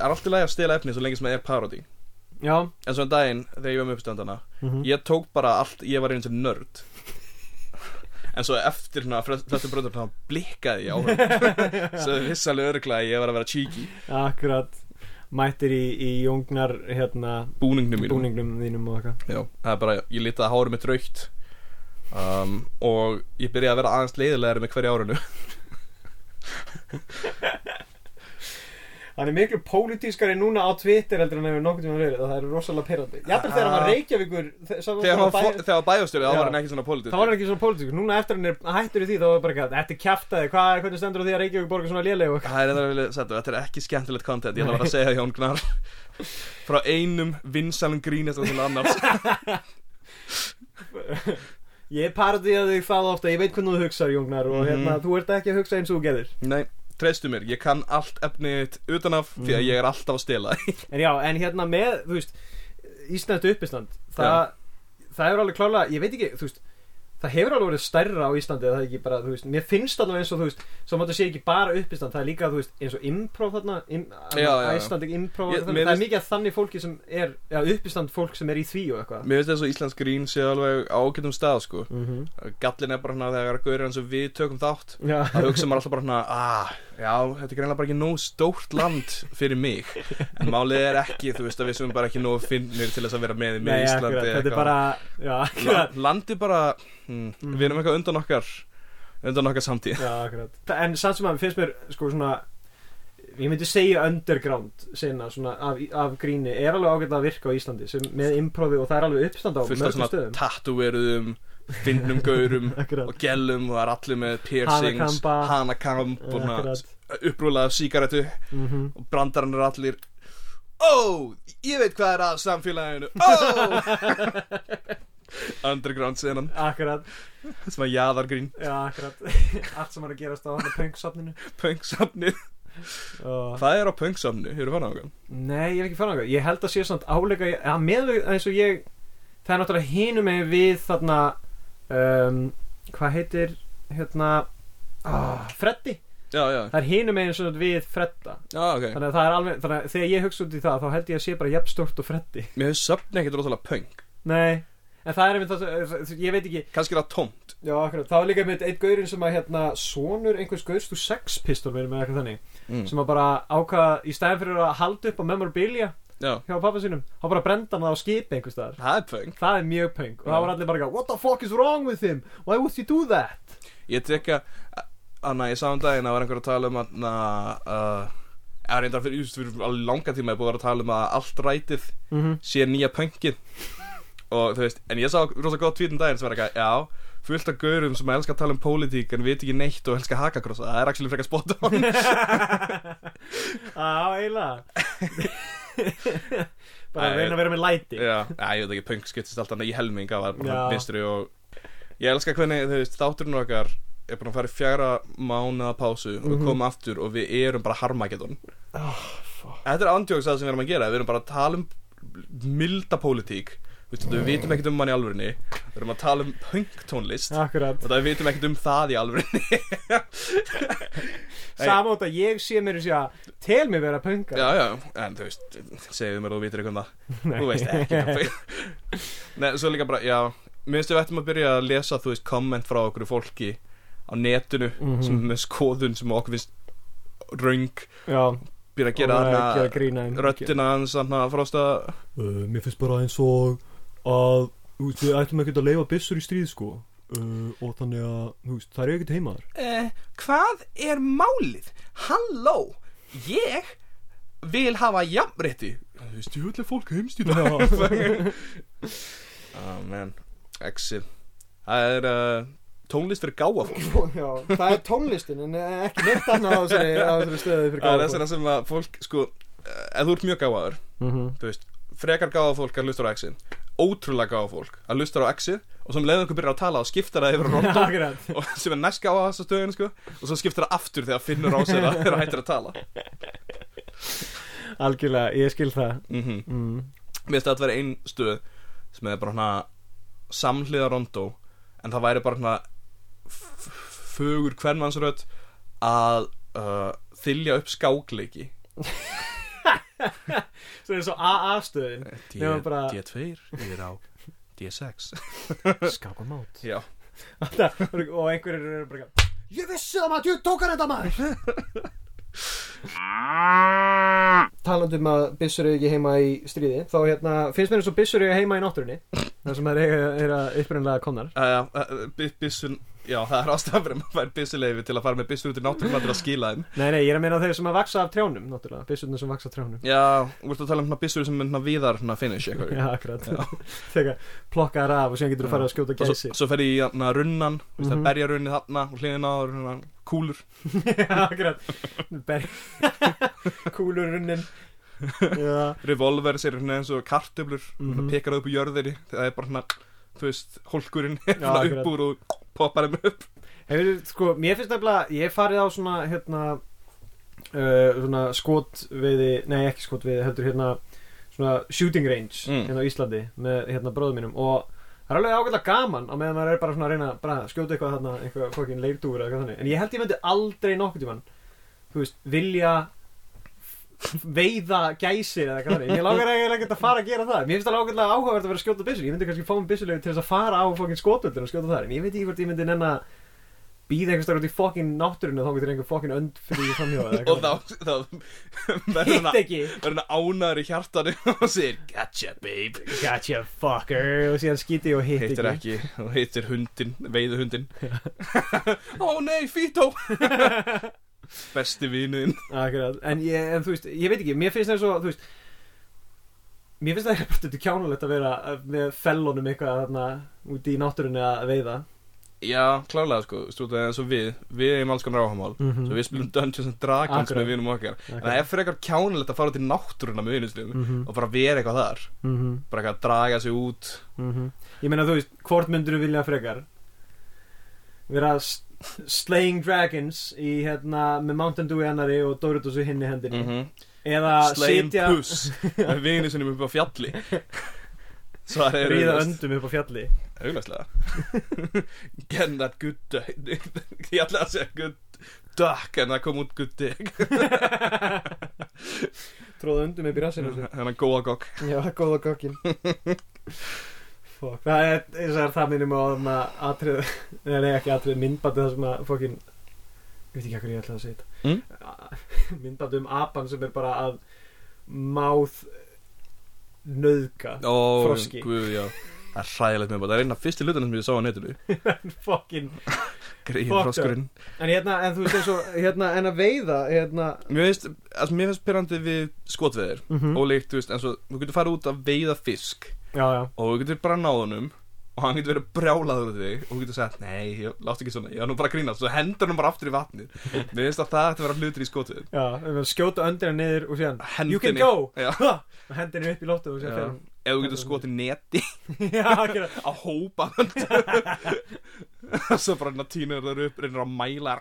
Er allt í lagi að stela efni svo lengi sem það er parody já, En svo en daginn, þegar ég var með uppstandana Mhm. Ég tók bara allt, ég var eins og nörd. En svo eftir hérna Flestum bröndur þá blikkaði ég á hann Svo alveg örglega að ég var að vera cheeky. Akkurat. Mættir í, í jóngnar hérna, Búningnum búningnum þínum og eitthvað. Það er bara, ég litaði hárið mitt raukt um, Og ég byrjaði að vera aðeins leiðilegri með hverju árinu hann er miklu pólitískari núna á Twitter heldur en hefur nokkuð tíma verið og það er rosalega pyrrandi jafnvel þegar hann var Reykjavíkur þe- sá- Þegar sá- hann bæ- var, þegar var bæjastjóri, þá var hann ekki svona pólitísk þá var hann ekki svona pólitískur. Núna eftir hann er hættur í því þá var bara eitthvað þetta er kjaftaði? Hvað hvernig stendur því að Reykjavík borgar svona léleg og Það er þetta að vilja setja, þetta er ekki skemmtilegt content Ég ætla bara að segja Jón Gnar Frá einum vinsalum grínist til annars ég parodíði þig það ofta ég veit hvernig þú hugsar Jóngnar og Mhm. hérna þú ert ekki að hugsa eins og þú gerir. Nei, treystu mér, ég kann allt efnið utanaf Því að ég er alltaf að stela en já en hérna með þú veist Íslands uppistand það, það hefur alveg klálega ég veit ekki þú veist það hefur alveg verið stærra á Íslandi það er ekki bara, þú veist, mér finnst alveg eins og þú veist svo máttu sé ekki bara uppistand, það er líka þú veist, eins og improv þarna, im, Já, já. Íslandik improv, Ég- það er finnst- mikið af þannig fólki sem er, já, uppistand fólk sem er í því og eitthvað Mér finnst þess að Íslands grín sé alveg ágætum stað sko mm -hmm. Gallin er bara hérna þegar gaurir eins og við tökum þátt Það hugsa maður alltaf bara hérna ah, Já, þetta er greinlega bara ekki nóg stórt land fyrir mig. En málið er ekki, þú veist að við sem bara ekki nóg finnir til þess að vera með með Nei, Íslandi akkurat, þetta er bara já, akkurat. Landi bara, hm, Mhm. við erum eitthvað undan okkar undan okkar samtíð. Já, akkurat. Þa- En samt sem að finnst mér sko svona Ég myndi segja underground sinna svona af, af gríni er alveg ágætt að virka á Íslandi sem, með improvi og það er alveg uppstand á fullt af mörgum svona stöðum. tattooeruðum finnum gaurum og gellum og það er allir með piercings hanakamp og svona upprúlaða sígarettu. Mm og brandarinn er allir Ó, ég veit hvað er að samfélaginu Ó! Underground senan Akkurat, sem að jaðargrín. Já akkurat. Allt sem er að gerast á punksafninu Punksafni og... Hvað er á punksafni? Hefur þú fann á það? Nei, ég er ekki fann á það Ég held að sé samt áleika að með eins og ég Það er náttúrulega hinum með við þarna um, Hvað heitir hérna ah, Freddi? Já, já, Það er með eins og við Fredda. Já, ok. Þannig að það er alveg Þannig að þegar ég hugsa út í það Þá held ég að sé bara jafn stórt og Freddi. Mér hefur söfni ekkert rosalega punk. Nei En það er einmitt það Ég veit ekki. Kannski er það tómt. Já, akkurat. Það var líka einmitt einn gaurinn sem að hérna Sonur einhvers gaurst úr sex pistol Verið með eitthvað þannig mm. Sem að bara ákvaða Í stæðan fyrir að halda upp á memorabilia Já, Hjá pappa sínum Þá bara brenda hann það á skipi einhvers staðar það er punk Það er mjög punk Og Já. það var allir bara eitthvað, What the fuck is wrong with him? Why would he do that? Ég tekka Anna, ég sá um daginn að var einhver að tala um að uh, Er reyndar fyrir, fyrir alveg langa tíma er búið að vera að tala um að allt rætið Mm -hmm. sé nýja punkið og þú veist, en ég sá rosa gott tweet um daginn sem var eitthvað, já, fullt af gaurum sem elskar að tala um pólitík en veit ekki neitt og elskar hakakrossa, það er actually frekar spot on Á, eiginlega Bara að reyna að vera með læti já, ég veit ekki, punk skiptist alltaf í helming af að Já. vinstri og ég elskar hvernig, veist, þátturinn okkar er búin að fara í fjara mánuða pásu og við Mhm. komum aftur og við erum bara Harmageddon oh. Þetta er andjóks það sem við erum að gera Við erum bara að tala um milda pólitík Veist, Við vitum ekkert um hann í alvörinni Við erum að tala um punktónlist Akkurat. Og það við vitum ekkert um það í alvörinni Samótt að ég sé mér þessi að Tel mér vera punka Já, já, en þú veist Segðu mér að þú vitir eitthvað um það. Þú veist ekki Nei, svo líka bara, já. Mér finnst við ættum að byrja að lesa, þú veist, komment frá okkur fólki á netinu Mhm. sem er með skoðun sem okkur finnst röng. Já. Byrja að gera og hana röddina hans hana frósta uh, Mér finnst bara eins og að þú veist, við ættum ekkert að leifa byssur í stríð sko. Uh, og þannig að þú veist, það er ekkert heimaðar eh, Hvað er málið? Halló, ég vil hafa jafnrétti. Þú veist, ég vil að fólk heimst í dag Ah, man, Exit Það er uh, tónlist fyrir gáa fólk. Já, það er tónlistin en ekki neitt annað á þessari, stöðu fyrir Það er gáða þess vegna sem að fólk, sko eh, Ef þú ert mjög gáfaður, Mhm. þú veist Frekar gáfa fólk að hlustar á Exit Ótrúlega gáfa fólk að hlustar á Exit Og sem leiðum okkur byrjar að tala og skiptar það yfir Rondo og sem er næst gáfa á þessu stöðinu sko og svo skiptir það aftur þegar finnur á sér að þeirra hættir að tala. Algjörlega, ég skil það. Mm mm. Mér finnst að þetta vera ein stöð sem er bara hana samhliða rondó en það væri bara hana fögur hvernmannsrödd að uh, þylja upp skákleiki Svo er það svo AA stöðin D, Nema bara- D2 yfir á D6 Skápamót Já, Og einhverjir eru bara Ég vissi það maður, ég tók hann þetta maður. Talandi um að byssur eru ekki heima í stríði Þá hérna, finnst mér eins og byssur eru heima í náttúrunni. Það sem er, er að upprænlega komnar. Uh, uh, byssun Já, það er að maður fær byssuleifi til að fara með byssur út í náttúrulega til að skila þeim. Nei, nei, ég er að meina þeir sem að vaksa af trjánum Náttúrulega, byssurnar sem vaksa af trjánum. Já, þú ert að tala um svona byssur sem svona víðar svona finish eitthvað. Já, akkurat. Þegar plokkaðar af og síðan getur þú farið að skjóta gæsi svo, svo fer ég í hérna, runnan mm -hmm. Mhm. berja runni þarna og hliðina á runnan kúlur. Já, akkurat. Ber- Kúlur runnin. Já, revolver sér eins og kartöflur mm Mhm. Poppar þeim upp. Hefur, sko, mér finnst nefnilega Ég farið á svona, hérna uh, Svona skotveiði Nei, ekki skotveiði, heldur hérna Svona shooting range Mm. Hérna á Íslandi Með hérna bróðum mínum. Og það er alveg ágætlega gaman á meðan maður er bara svona að reyna bara að skjóta eitthvað þarna, eitthvað fokkin leirdúr eða eitthvað þannig. En ég held ég myndi aldrei nokkuð tímann þú veist, vilja veiða gæsir eða þannig. Ég langar eiginlega ekkert að fara að gera það. Mér finnst það ágætlega áhugavert að vera að skjóta byssur ég myndi kannski fá mig byssulegur til þess að fara á fokkin skotvöldur og skjóta þar en ég veit ekki hvort ég myndi nenn að býða einhvers staðar út í fokkin náttúrinu þá getur einhver fokkin önd fyrir því framhjóða Og þá, þá verður hann ánaður í hjartanu og segir Gotcha babe. Gotcha fucker Og síðan skýti og hitt Hittir ekki. ekki og hittir hundin, veiðu hundin Ó nei, Fító Besti Akkurat, en, en þú veist, ég veit ekki, mér finnst það svo, þú veist Mér finnst það bara þetta kjánulegt að vera með fellunum eitthvað þarna út í náttúrunni að veiða. Já, klálega sko, stútið eins og við Við erum alls konar áhamál Mhm. Svo við spilum Dungeons and Dragons Akkurat. með vinum okkar. En það er frekar kjánulegt að fara út í náttúruna með vinum slum Mhm, Og bara vera eitthvað þar. Mhm, Bara eitthvað að draga sig út. Mhm. Ég meina, þú veist, hvort myndur þú vilja frekar Vera s- Slaying Dragons í hérna með Mountain Dew í annari og Doritos í hinni hendinni. Mm Eða Slegin sitja puss. Með vinum sinni upp á fjalli. Ríða öndum upp á fjalli. Auglastlega Get that good duck Ég ætla að segja good duck En það kom út good dick. Tróða öndum upp í rassinu Þannig góða gokk Já, góða kokkin Fuck, það er eins og það minnum á þarna atrið, nei, nei ekki atrið myndbandi það sem að fokkin ég veit ekki hvað ég ætla að segja Mm? myndbandi um apan sem er bara að máð nöðga Ó, Froski. guð, Það er hræðilegt með bara Það er eina af fyrstu hlutunum sem ég sá á netinu. Fokkin en hérna, en þú veist eins og hérna, en að veiða hérna Mér finnst, mér finnst pyrrandi við skotveðir mm Ólíkt, þú veist, eins og Þú getur farið út að veiða fisk já, já, Og þú getur bara náð honum Og hann getur verið brjálaður út þig Og þú getur sagt, nei, ég, látt ekki svona Ég var nú bara að grínast. Svo hendur hann bara aftur í vatnið. Mér finnst að það ætti að vera hlutur í að skjóta öndina niður og síðan you can go. Og hendinni upp í lóttu og Já. síðan fer Ef þú getur skotið neti. Hann Að hópa Svo bara hann tínur þar upp Reynir að mæla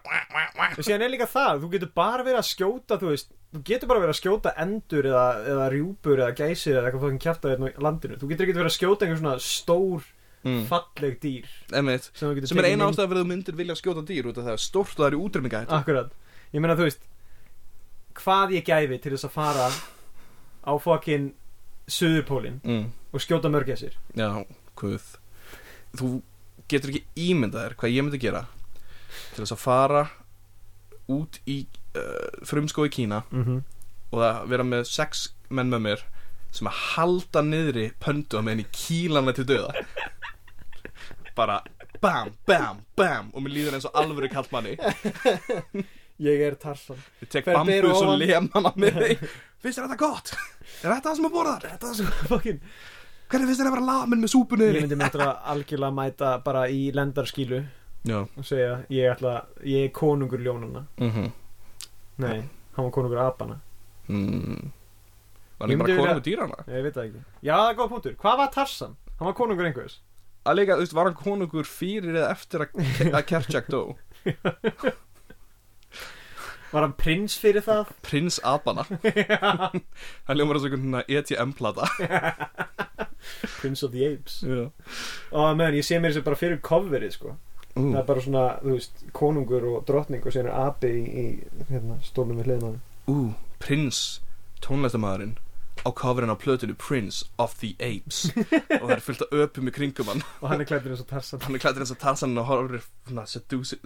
Og síðan er líka það, þú getur bara verið að skjóta, þú veist, þú getur bara verið að skjóta endur eða, eða rjúpur eða gæsir eða eitthvað fokkin kjarta hérna í landinu. Þú getur ekki verið að skjóta einhver svona stór, mm. falleg dýr Einmitt. sem Sem er eina ástæða fyrir að þú myndir vilja skjóta dýr út af það er stórt og það er útrymminga hættu Akkurat. Ég meina, þú veist, hvað ég gæfi til þess að fara á fokkin Suðurpólinn mm. og skjóta mörgæsir. Já, hvað Þú getur ekki ímyndað þér hvað ég myndi gera til þess að fara út í frumskói Kína Mm -hmm. og að vera með sex menn með mér sem að halda niðri pöndu með henni kílana til döða bara bam, bam, bam og mér líður eins og alvöru kallmanni Ég er Tarzan. ég tek Hver bambus og lemana með þig finnst þér þetta gott? er þetta það sem að borða þar? Þetta er svo fokkin... hvernig finnst þér að vera lamin með súpunni? Ég myndi mynda að algjörlega mæta bara í lendarskílu já og segja, ég ætla, ég er konungur ljónana. mm Nei, hann var konungur apana. mm. var hann bara konum vilja- með dýrana? Ég veit það ekki Já, það er góð punktur Hvað var Tarzan? Hann var konungur einhvers að líka, þú veist, var hann konungur fyrir eða eftir að, að Kerchak dó Var hann prins fyrir það? prins Abana hann ljómar þessu einhvern ETM-plata Prince of the Apes já Ó, meðan ég sé mér þessu bara fyrir coverið sko Það Ú, er bara svona, þú veist, konungur og drottning og síðan er api í, í hérna, stólum við þeim. ú, prins tónlistamæðurinn á coverinn á plötinu Prince of the Apes. Og það er fullt af öpum í kringum hann. Og hann er klættur eins og Tarzan. Hann er klættir eins og Tarzan og horfir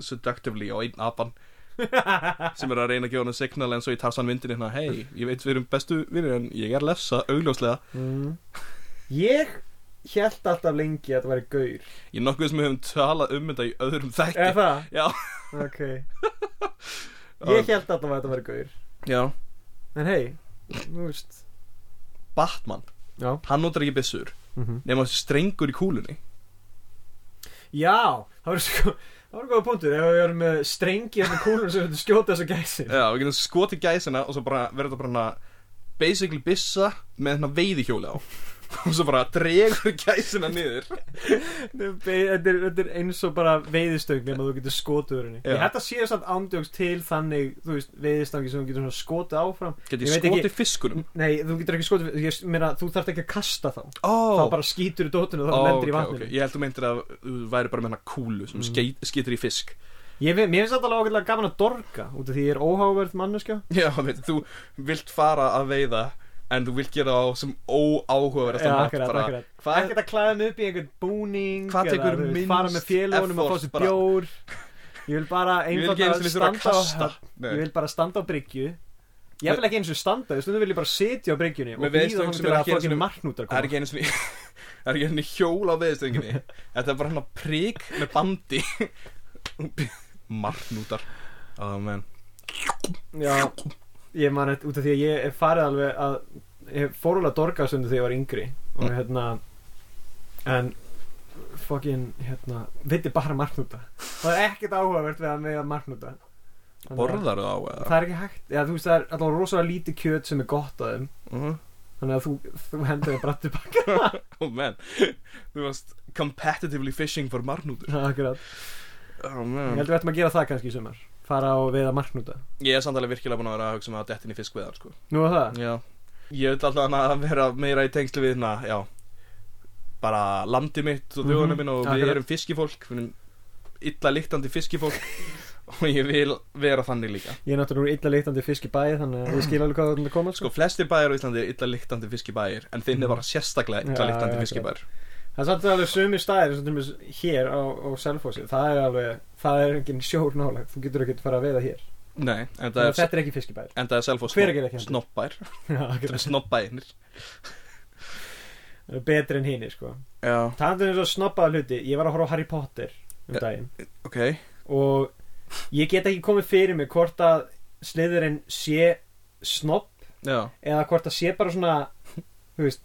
seductively á einn apan. Sem er að reyna að gefa hann signal eins og í Tarzan myndinni hérna, hei, ég veit við erum bestu vinnir en ég er lefsa, augljóslega. Mm. Ég held alltaf lengi að það væri gaur. Ég er nokkuð sem við höfum talað um þetta í öðrum þætti. Eða það? já, Ok. Ég held alltaf að þetta væri gaur. Já, En hei, þú veist. Batman. Já. Hann notar ekki byssur mm nema strengur í kúlunni. Já, það var sko Það var góða punktur, ef við erum með strengi hérna kúlur sem við skjóta þess að gæsi já, við getum skotið gæsina og svo bara verður þetta bara basically byssa með veiðihjóli á og svo bara dregur gæsina niður. Þetta er, þetta er eins og bara veiðistöng nema þú getur skotið henni. Ég hætti að sé þess að ándjóks til þannig þú veist, veiðistangi sem þú getur skotið áfram. Get Ég skotið fiskunum? Nei, þú getur ekki skotið ég, meina, Þú þarft ekki að kasta þá. Ó, Þá bara skýtur í dótinu og þá Ó, lendir í vatninu. ok. Ég held þú meintir að þú væri bara með hana kúlu sem Mm. skýtur í fisk. Ég, Mér finnst þetta alveg ágætlega gaman að dorga út af því ég er óháverð manneskja. Já, veit, þú vilt fara að veiða en þú vilt gera það sem óáhugaverðast mátt akkurat, bara, akkurat. Hvað- Ekkert að klæða mig upp í? Einhvern búning Hvað tekur þú minnst Fara með félónum að fá effort sér bjór? Ég vil bara Ég vil einfalda að á kasta. Ég vil bara standa á bryggju. Ég vil ekki eins og standa, stundum vil ég bara sitja á bryggjunni og þannig sem til er að sinni- marknútar Það er ekki einu sinni Það er ekki einu sinni hjól á veðstönginu Þetta er bara hérna prík með bandi. Marknútar. Ó, menn Já, ég man þetta út af því að ég farið alveg að Ég fór alveg að dorga stundu þegar ég var yngri Og Mm. hérna En Fokkin, hérna Viti bara marknúta Það er ekkert áhugavert við að með að- Borðar það á eða? Það er ekki hægt, já þú veist það er alltaf rosalega lítið kjöt sem er gott að þeim. Uh Þannig að þú, þú hendur þér bara tilbaka Ó, menn Þú varst competitively fishing for marknútur Akkurat. Ó, Ég menn held við ættum að gera það kannski í sumar Fara á veiða marknúta Ég er samt alveg virkilega búin að vera að hugsa með að dettin í fiskveðar sko. Nú er það? Já Ég vil alltaf að vera meira í tengslu við hérna, já Bara landi mitt og þjóðunum Mhm, minn og við akkurat. erum fiskifólk Við erum illa líktandi fiskifólk Og ég vil vera þannig líka Ég er náttúrulega úr illa leiktandi fisk í bæði Þannig að ég skil alveg hvað það er að koma Sko, sko. flestir bæjar á Íslandi er illa líktandi fiskibæjar En þinn er bara sérstaklega illa. Já, líktandi já, fiskibæjar Það er samt alveg sumi dæmis hér á, á Selfossi. Það er alveg, það er engin sjór nálægt. Þú getur ekki að fara að veiða hér. Nei, en það að er, er ekki fiskibæðir en það er selfos Hver gerir ekki hendur? Snoppbær Það er er betri en hini sko. Já, Það er eins og snobbaða hluti Ég var að horfa á Harry Potter um Ja. daginn. ok. Og ég get ekki komið fyrir mig hvort að sliðurinn sé Já, eða hvort það sé bara svona þú veist,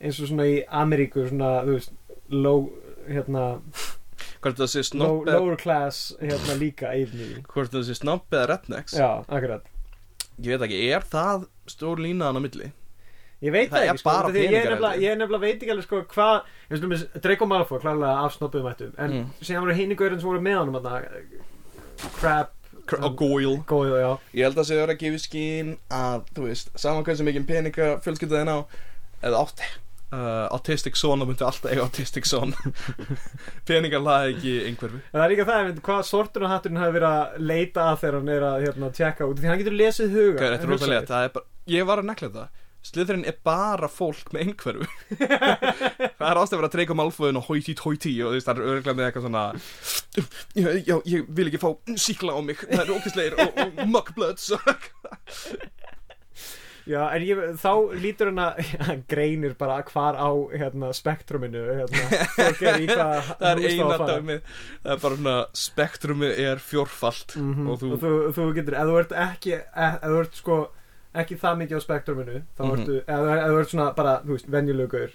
eins og svona í Ameríku svona, þú veist, low hérna, hvort það sé low, snopp eða lower class hérna líka einnig Hvort það sé snopp eða rednecks? Já, akkurat. Ég veit ekki, er það stór línaðan á milli? Ég veit Það ekki, sko, því að ég er nefnilega, veit ekki alveg sko hvað, eins og Malfoy klárlega af snobbuðum ættum, en Mm. síðan voru hini gaurinn sem voru með honum Kr- Á góil Ég held að það sé verið að gefa í skín að, þú veist, saman hversu mikið peninga fjölskyldaðin á eða átti uh, autistic son og myndi alltaf eiga autistic son. Peningar laði ekki einhverfu. En það er líka það, veit, hvað sortuna hatturinn hafi verið að leita að þegar hann er að hérna, tjekka út, því hann getur lesið huga Gæri, þetta er rosalega, ég var að nekla það Slytherin er bara fólk með einhverfu. Það er ástæður að treyka málfóðin og hóiti tóiti og þú veist, það er örgulega með eitthvað svona já, já, ég vil ekki fá síkla á mig, það er ókvæslegir og, og muckbloods og Já, en ég, þá lítur hann að hann greinir bara hvar á hérna, spektruminu hérna, það er eina dæmið. Það er bara svona, spektrumið er fjórfalt mm -hmm. og og, þú, þú, þú getur, ef þú ert ekki ef ef þú ert sko ekki það mikið á spektruminu þá Mhm. ertu, ef, þú- ef þú ert svona bara, þú veist, venjulegur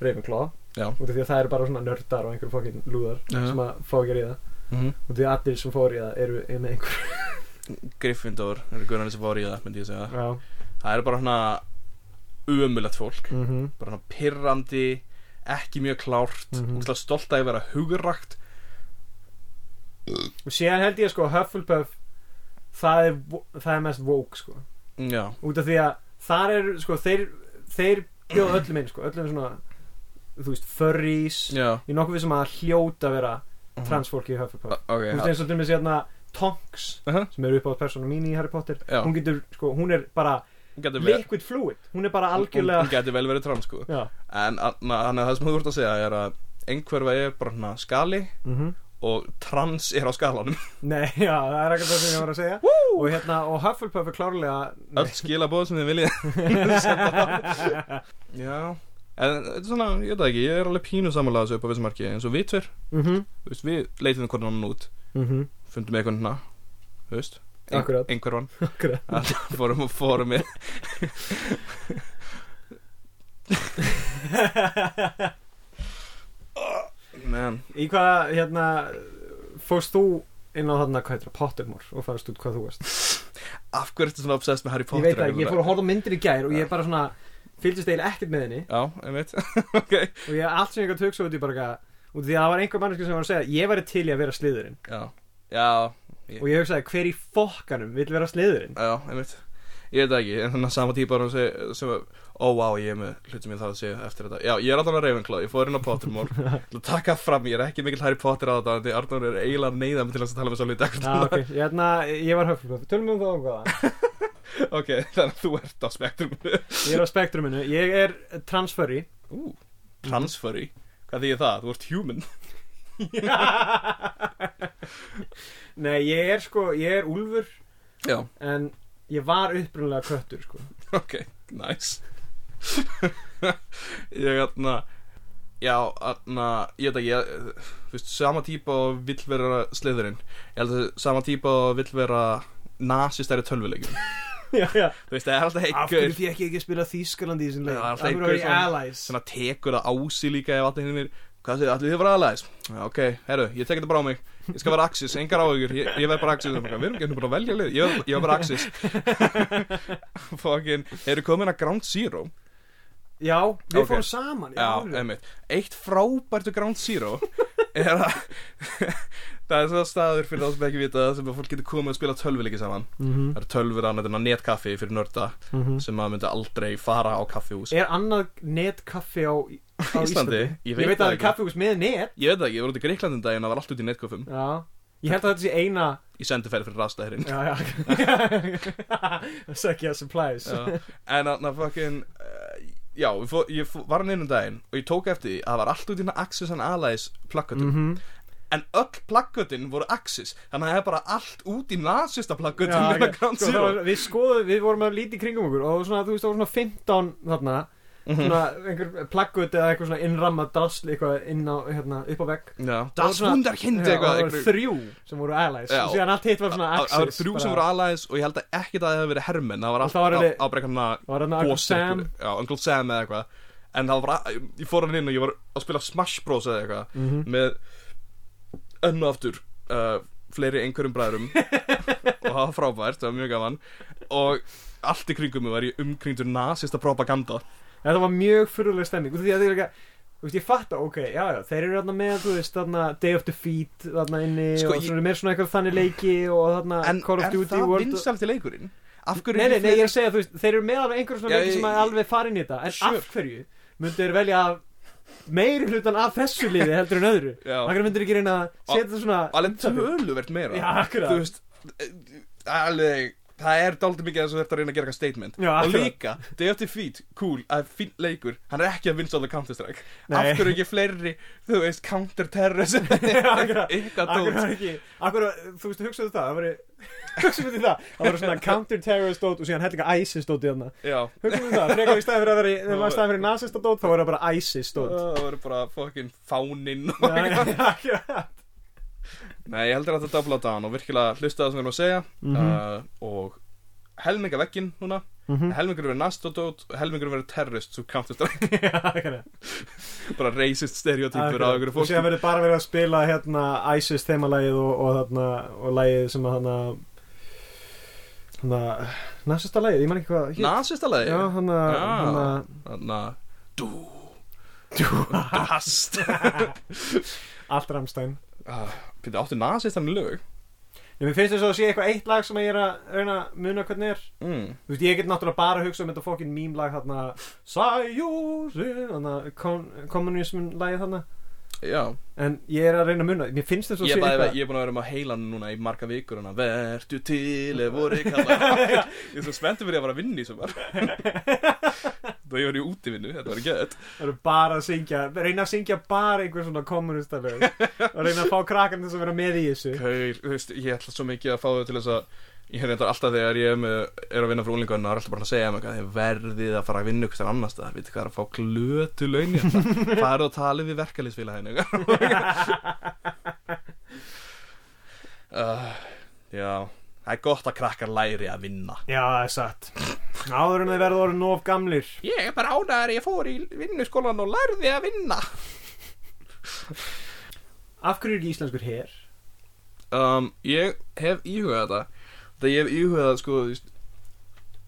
Ravenclaw út af því að það eru bara svona nördar og einhverjum fokkin lúðar Já. sem að fá ekki í það. Mm og því að allir sem fór í það eru er með einhver Gryffindor, það er guðan sem fór í það myndi ég segja, Já, það er bara svona umulett fólk mm -hmm. bara svona pirrandi ekki mjög klárt, mm. -hmm. stolt að vera hugrakt og síðan held ég sko Hufflepuff það er, það er mest woke sko já, út af því að þar er sko þeir, þeir bjóða öllum inn sko öllum svona þú veist furries er nokkuð við sem að hljóta að vera Mhm. transfólki í Hufflepuff ok, þú veist eins og til með hérna Tonks uh -huh. sem er upp á persónu mín í Harry Potter hún getur sko hún er bara liquid fluid. Hún er bara algjörlega hún getur vel verið trans sko. Já. En þannig að það sem þú vart að segja er að einhverfa er bara svona skali mm og trans er á skalanum. Nei já það er ekkert það sem ég var að segja. Og hérna og Hufflepuff er klárlega öll skilabóð sem þið viljið já. En þetta er svona, ég veit ekki, ég er alveg pínu samanlega þessu upp á vissum marki eins og við tver, þú veist, við leitum hvernig hann út. Mhm. Fundum eitthvað hérna, þú veist Akkurat. að fórum og fórum við menn í hvað hérna fórst þú inn á þarna hvað heitir það, Pottermore og farast út hvað þú varst? Af hverju ertu svona obsessed með Harry ég Potter veit það ekki, ég fór að horfa á myndir í gær og ég er bara svona fylgist eiginlega ekkert með henni. Já, ég veit ok. Og ég allt sem ég gæti hugsa út í bara eitthvað út af því að það var einhver manneski sem var að segja ég væri til í að vera sliðurinn. Já, já, og ég hugsaði hver í fokkanum vill vera sliðurinn? Já, ég veit ég veit ekki, en þannig að sama típa sem, sem ó, vá, ég er með hlutum ég það að segja eftir þetta. Já, ég er alltaf að Ravenclaw, ég fór inn á að taka fram, ég er ekki mikill Harry Potter að þetta Arnur er eiginlega að neyða mig til að tala með svo hluti Já, ok, ég, hérna, ég var höfðflöf Tölum um það um hvaða ok, þannig að þú ert á spektruminu Ég er á spektruminu, ég er transferi Ú, transferi Hvað þýðir það? Þú ert human Nei, ég er sko, ég er úlfur Já, En ég var upprunalega köttur sko. Ok, nice. Ég aðna Já, aðna Ég veit ekki, ég, þú veist, sama típa og vill vera sliðurinn. Ég held að sama típa og vill vera nasistæri tölvuleikjum. Já, já. Þú veist, það er alltaf Af einhver hverju því ekki ekki að spila Þýskalandi í þessum leik? Af alltaf hverju var ég allies? Svona tekur það á sig líka ef allir hinn mér Hvað segir, allir þið bara aðlæðis ok, herru, ég tek þetta bara á mig. Ég skal vera Axis, engar áhugur, ég, ég verð bara Axis. Við erum ekki bara að velja lið, ég, verð- ég verð bara Axis. Fucking, eru komin að Ground Zero? Já, við Ok. fórum saman Já, einmitt. Eitt frábærtu Ground Zero Er að Það er svona staður fyrir þá sem ekki vita sem að fólk getur komið að spila tölvuleiki saman. Mhm, Það eru tölvur á nættuna netkaffi fyrir nörda mhm. sem að myndi aldrei fara á kaffihús. Er annað netkaffi á, á Íslandi? Ég veit, að það er kaffihús með net. Ég veit það ekki, ég var út í Greiklandin daginn og það var allt út í netköfum Já. Ég held að þetta sé eina Í sendiferð fyrir rastæðurinn Já, já. Sökja supplies. Já. En að fucking uh, Já, ég, fó, ég fó, var hann inn um daginn Og ég tók eftir því að það var allt út í hérna Axis and Allies plakkatum Mhm. En öll plakkatin voru Axis Þannig að það er bara allt út í ok. Ground Sko, Við skoðum, við vorum að líti kringum okkur og svona, þú veist, það voru svona 15 þarna einhver plaggut eða eitthvað svona innramma drasl eitthvað inn á, hérna, upp á vegg. Já, var das Wunderkind eitthvað það voru þrjú sem voru allies. Og síðan allt hitt var svona Það axis það voru þrjú sem voru Allies Og ég held að ekkert að það hefði verið hermenn Það var Og allt það var á, alveg- á brekkarna Það var hérna Uncle Sam? Já, Uncle Sam eða eitthvað. En það var, ég fór hann inn og ég var að spila Smash Bros eða eitthvað Mhm. með önnu aftur uh, fleiri einhverjum bræðrum. Og það var frábært, það var mjög gaman. Og allt í kringum mig var ég umkringdur nasista propaganda Þetta var mjög fyrirlega stemming og því að það er ekki Þú veist, ég fatta, ok, já, já, þeir eru þarna með, þú veist, þarna Day of Defeat, þarna inni Sko, og svo eru með svona eitthvað þannig leiki og þarna en Call of er Duty það World vinsalt í leikurinn? af hverju Nei, nei, nei, ég er að segja, þú veist, þeir eru með alveg einhverjum svona leiki sem að alveg fara inn í þetta En Sure. af hverju myndu þeir velja meiri hlutan af þessu liði heldur en öðru Já. Af hverju myndu þeir ekki reyna að setja þetta svona alveg töluvert meira Já, akkurat. þú veist eh, alveg það er dálítið mikið að ert að reyna að gera eitthvað statement. Já, og akkurat. líka, Day of Defeat, cool að finn leikur, hann er ekki að vinsa á það Counter-Strike. Nei. af hverju ekki fleiri þú veist, Counter-Terrorism akkurat. eitthvað Akkur var ekki, akkur, þú veist, hugsaðu það, það var hugsaðu þetta það, það var svona counter-terrorist dót og síðan hellinga ISIS dót í þarna. Já, hugsaðu það, frekar í staðin fyrir að vera í- þegar maður staðin fyrir nasista dót, þá var það bara ISIS dót. Það voru bara fucking fáninn og já, akkurat. Nei, ég heldur að þetta double down og virkilega hlusta það sem við erum að segja. Mhm. uh, og helminga vegginn núna. Mhm. helmingur verið nastodót og helmingur verið terrorist svo Counter-Strike, bara racist stereotypur af einhverju og síðan fólki. verður bara verið að spila hérna ISIS þemalægið og, og þarna og lægið sem að þarna þarna nasista lægið, ég man ekki hvað hét. Nasista lagi já, þarna Þannig að Dú Dú Hast. Allt Ramstein Pítur, áttu nasistan í lög? Ég mér finnst þess að sé eitthvað eitt lag sem ég er að reyna að muna hvernig er. Mm. Þú veist, ég get náttúrulega bara að hugsa um þetta fokkin meme-lag þarna. Sæjúsi Þarna, kommunismin lagið þarna Já. En ég er að reyna að muna Mér finnst þess að Ég, sé eitthvað ég er búin að vera með heilan núna í marga vikur Vertu til ef voru kalla. Ég er svo spenntur fyrir að vera að vinna í sumar. Það ég var í útivinnu, þetta var syngja Reyna að syngja bara einhver svona kommunistalög Og reyna að fá krakkan þess að vera með í þessu. Kaur, veist, ég ætla svo mikið að fá þau til þess að Ég hefði alltaf þegar ég er, með, er að vinna frá úlingunna Það er alltaf bara að segja mig að þið verðið að fara að vinna ykkur annars það Vitið hvað er að fá glötu laun hérna Farðu og talið við verkalýsfélaginu uh, Já, það er gott að krakkar læri að vinna. Já, það er satt. Áður en þeir verða orðin of gamlir. Ég er bara ánæður ég fór í vinnuskólan og lærði að vinna. Af hverju er íslenskur her? um, Ég hef íhugað þetta Það ég hef íhugað sko þú veist,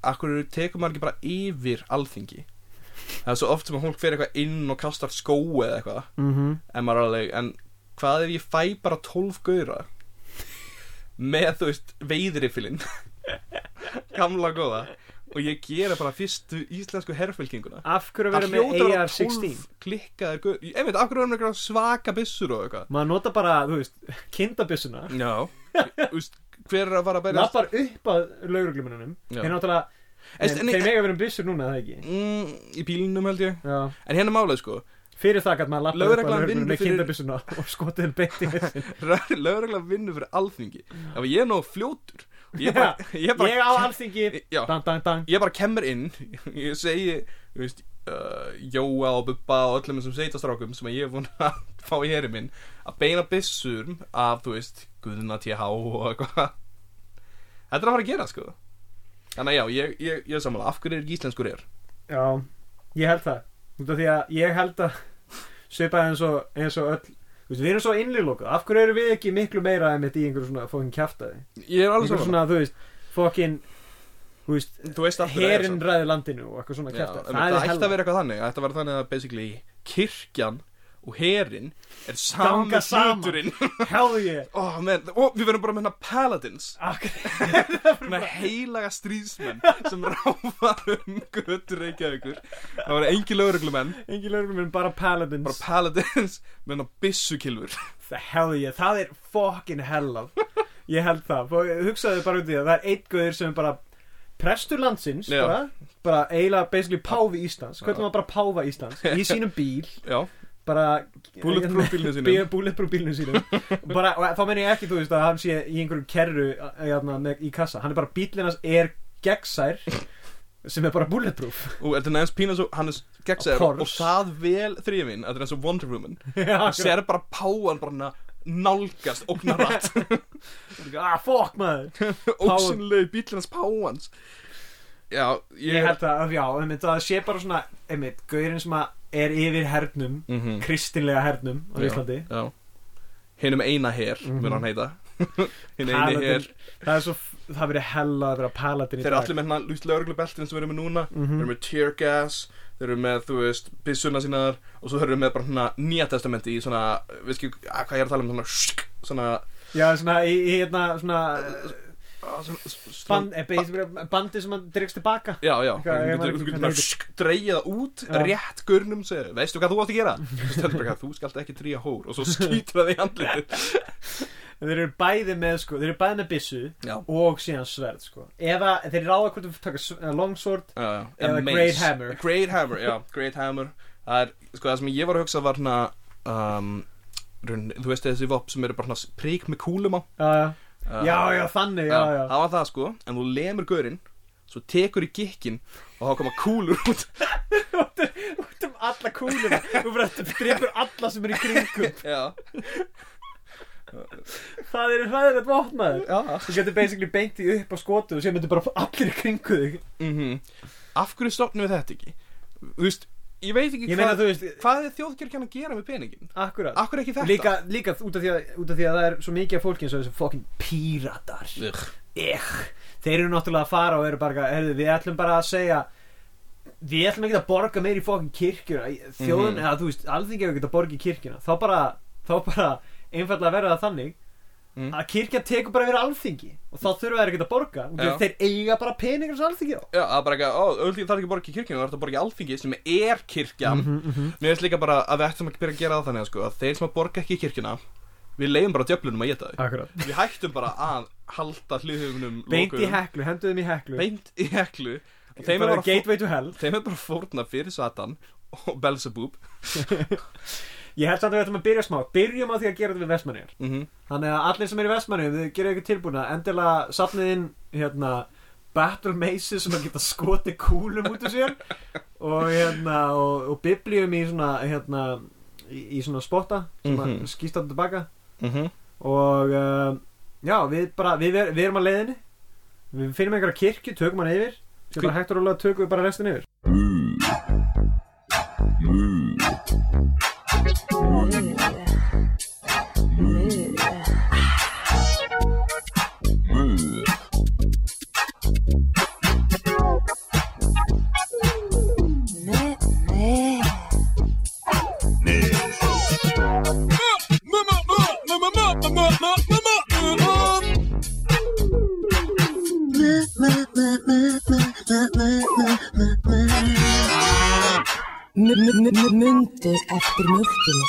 Akkur tekur maður ekki bara yfir alþingi? Það er svo oft sem að fólk fer eitthvað inn og kastar skói eða eitthvað Mm -hmm. En maður er alveg En hvað ef ég fæ bara 12 gauðra Með þú veist veiðrifilinn Gamla góða. Og ég gera bara fyrstu íslensku herfylkinguna. Af hverju vera með hljóta að vera AR-16? 12 klikkaðir gauð Ég veit, af hverju er með svaka byssur og eitthvað? Maður nota bara, þú veist, kindabissuna Já. Þú veist, Hver er að fara að berja Lappar upp að lauruglumunum. Þeir náttúrulega en- Þeir mega verið um byssur núna, það ekki? mm, Í bílnum held ég. Já. En hérna málið sko. Fyrir það gæt maður lappa Lögreglan vinnur með fyrir- kindabissuna og skotið henn beint í þessin lögreglan vinnur fyrir alþingi. Ef ég er nóg fljótur ég bara, ég bara, Ég á alþingi. Dang, dang, dang. Ég bara kemur inn ég segi, þú veist uh, Jóa og Bubba og öllum þessum sveitastrákum sem ég er búin að fá í heri minn að beina byssur af, þú veist, Guðna TH og eitthvað. Þetta er að fara að gera, sko. Þannig að já, ég, ég, ég er samanlega, af hverju er íslenskur er Já, ég held það. Því að ég held að Svipað eins og, eins og öll þú veist, Við erum svo innlýlokað Af hverju eru við ekki miklu meira en í einhverju svona fókin kjaftaði ég er alveg svona, þú veist, fókin Þú veist, veist er herin ræði landinu og eitthvað svona en það ætti að vera eitthvað þannig Það ætti að vera þannig að basically kirkjan og herin er saman. hluturinn. Hell yeah. Oh, man, og við verðum bara með hérna paladins. Með heilaga stríðsmenn sem ráfa um götur Reykjavíkur. Það var engi lögreglumenn. Engin lögum minn bara paladins. Bara paladins með hérna byssukilfur Það hell yeah, það er fucking hell of Ég held það, hugsaðu bara út í það. Það er einn guður sem er bara Prestur landsins, bara Bara eiginlega basically páfi Íslands. Hvernig maður bara páfa Íslands? Í sínum bíl. Já, bara Bulletproof bílnum sínum. Bí- bulletproof bílnum sínum. Bara, og þá menn ég ekki, þú veist, að hann sé í einhverjum kerru jafna, með, í kassa, hann er bara bílinn hans er gegnsær sem er bara bulletproof. Og þetta er næst pína svo hann er gegnsæður Of og, það vel þrifin þetta er eins og Wonder Woman. Og sér bara páan bara hérna nálgast ógnarat ah, fuck maður. Ósynlegu bílinn hans páans já, ég, ég held að, já, einmitt, að það sé bara svona einmitt, gaurinn sem er yfir hernum mm kristinlega hernum á Já. Íslandi. Já. Hinnum eina her, Mhm. mun hann heita. Hinn eini Paladin, her. Það er svo það verið hella að vera paladin Þeir eru allir með hérna lúst lauruglubeltin sem við erum með núna. Mhm. Þeir eru með tear gas Þeir eru með, þú veist, byssuna sínar Og svo þeir eru með bara hérna nýja testamenti í svona Við skil, að, hvað ég er að tala um svona shk, Svona já, svona, í, í hérna, svona ah, svona- svona- band, eh, bandi sem hann dregst tilbaka. Já, já, þú getur, það út Já. Rétt gurnum segir, veistu hvað þú átt að gera? Þú skalt ekki tríja hór Og svo skýtur það í andlitið En þeir eru bæði með sko, þeir eru bæði með byssu Já, og síðan sverð sko. Eða þeir ráða hvort þú taka eh, longsword já, já. Eða mace. Great Hammer. Great Hammer, já, Great Hammer. Það er, sko, það sem ég var að hugsa var hérna um, raun- Þú veist þessi vopn sem eru bara hérna prík með kúlum á. Já, já, uh, já, já þannig, já, já Það var það sko, en þú lemur gaurinn Svo tekur í gikkin Og þá koma kúlur út. Út út um alla kúluna. Þú bara drefur alla sem er í kringum. Já, Það er hræðilegt vopnaður Þú getur basically beint því upp á skotu og sem myndir bara allir kringu þig mm Af hverju stofnum við þetta ekki? Þú veist, ég veit ekki Ég meina hvað þú veist, Hvað er þjóðkirkjan að gera með peningin? akkurat hverju ekki þetta? Líka, líka út, af að, út af því að það er svo mikið af fólki eins og þessi fokkin píratar Ugh. Ech, þeir eru náttúrulega að fara og eru bara, heyrðu, við ætlum bara að segja við ætlum ekki að borga meir í fokkin kirkjuna þjóðun, Mhm. eða þú veist, alþingi hefur ekki að borga í kirkjuna þá bara, þá bara einfallega verða það þannig Mm. að kirkja tekur bara verið alþingi og þá þurfa þeir ekki að borga. Og Já. þeir eiga bara peningar sem alþingi á. Já, það er bara ekki, ó, auðvitað þarf ekki að borga í kirkjunum Það er að borga í alþingi sem er kirkjan. -hmm. Mér finnst líka bara að við ættum að byrja að gera það þannig sko, að þeir sem að borga ekki í kirkjuna Við leiðum bara djöflunum að geta þau. Akkurat. Við hættum bara að halda hliðhugunum Beint í heklu, henduðum í heklu. Beint í heklu. Og þeim er bara bara, gateway to hell. þeim er bara fórna fyrir Satan og Belzebub Ég held samt að við ætlum að byrja smá. Byrjum á því að gera þetta við vestmannir mm Þannig að allir sem er í vestmannir Þið gerir ekki tilbúna. Endilega safnið inn hérna Battle maces sem að geta skoti kúlum út úr sér. Og hérna og, og biblíum í svona hérna í, í svona spotta sem að Mhm. skýst þetta tilbaka. -hmm. og uh, já, við bara við, ver- við erum að leiðinni. Við finnum einhverja kirkju, tökum hann yfir. Sem bara hægt og rólega tökum við bara restin yfir Oh. Mundur eftir mjölkinu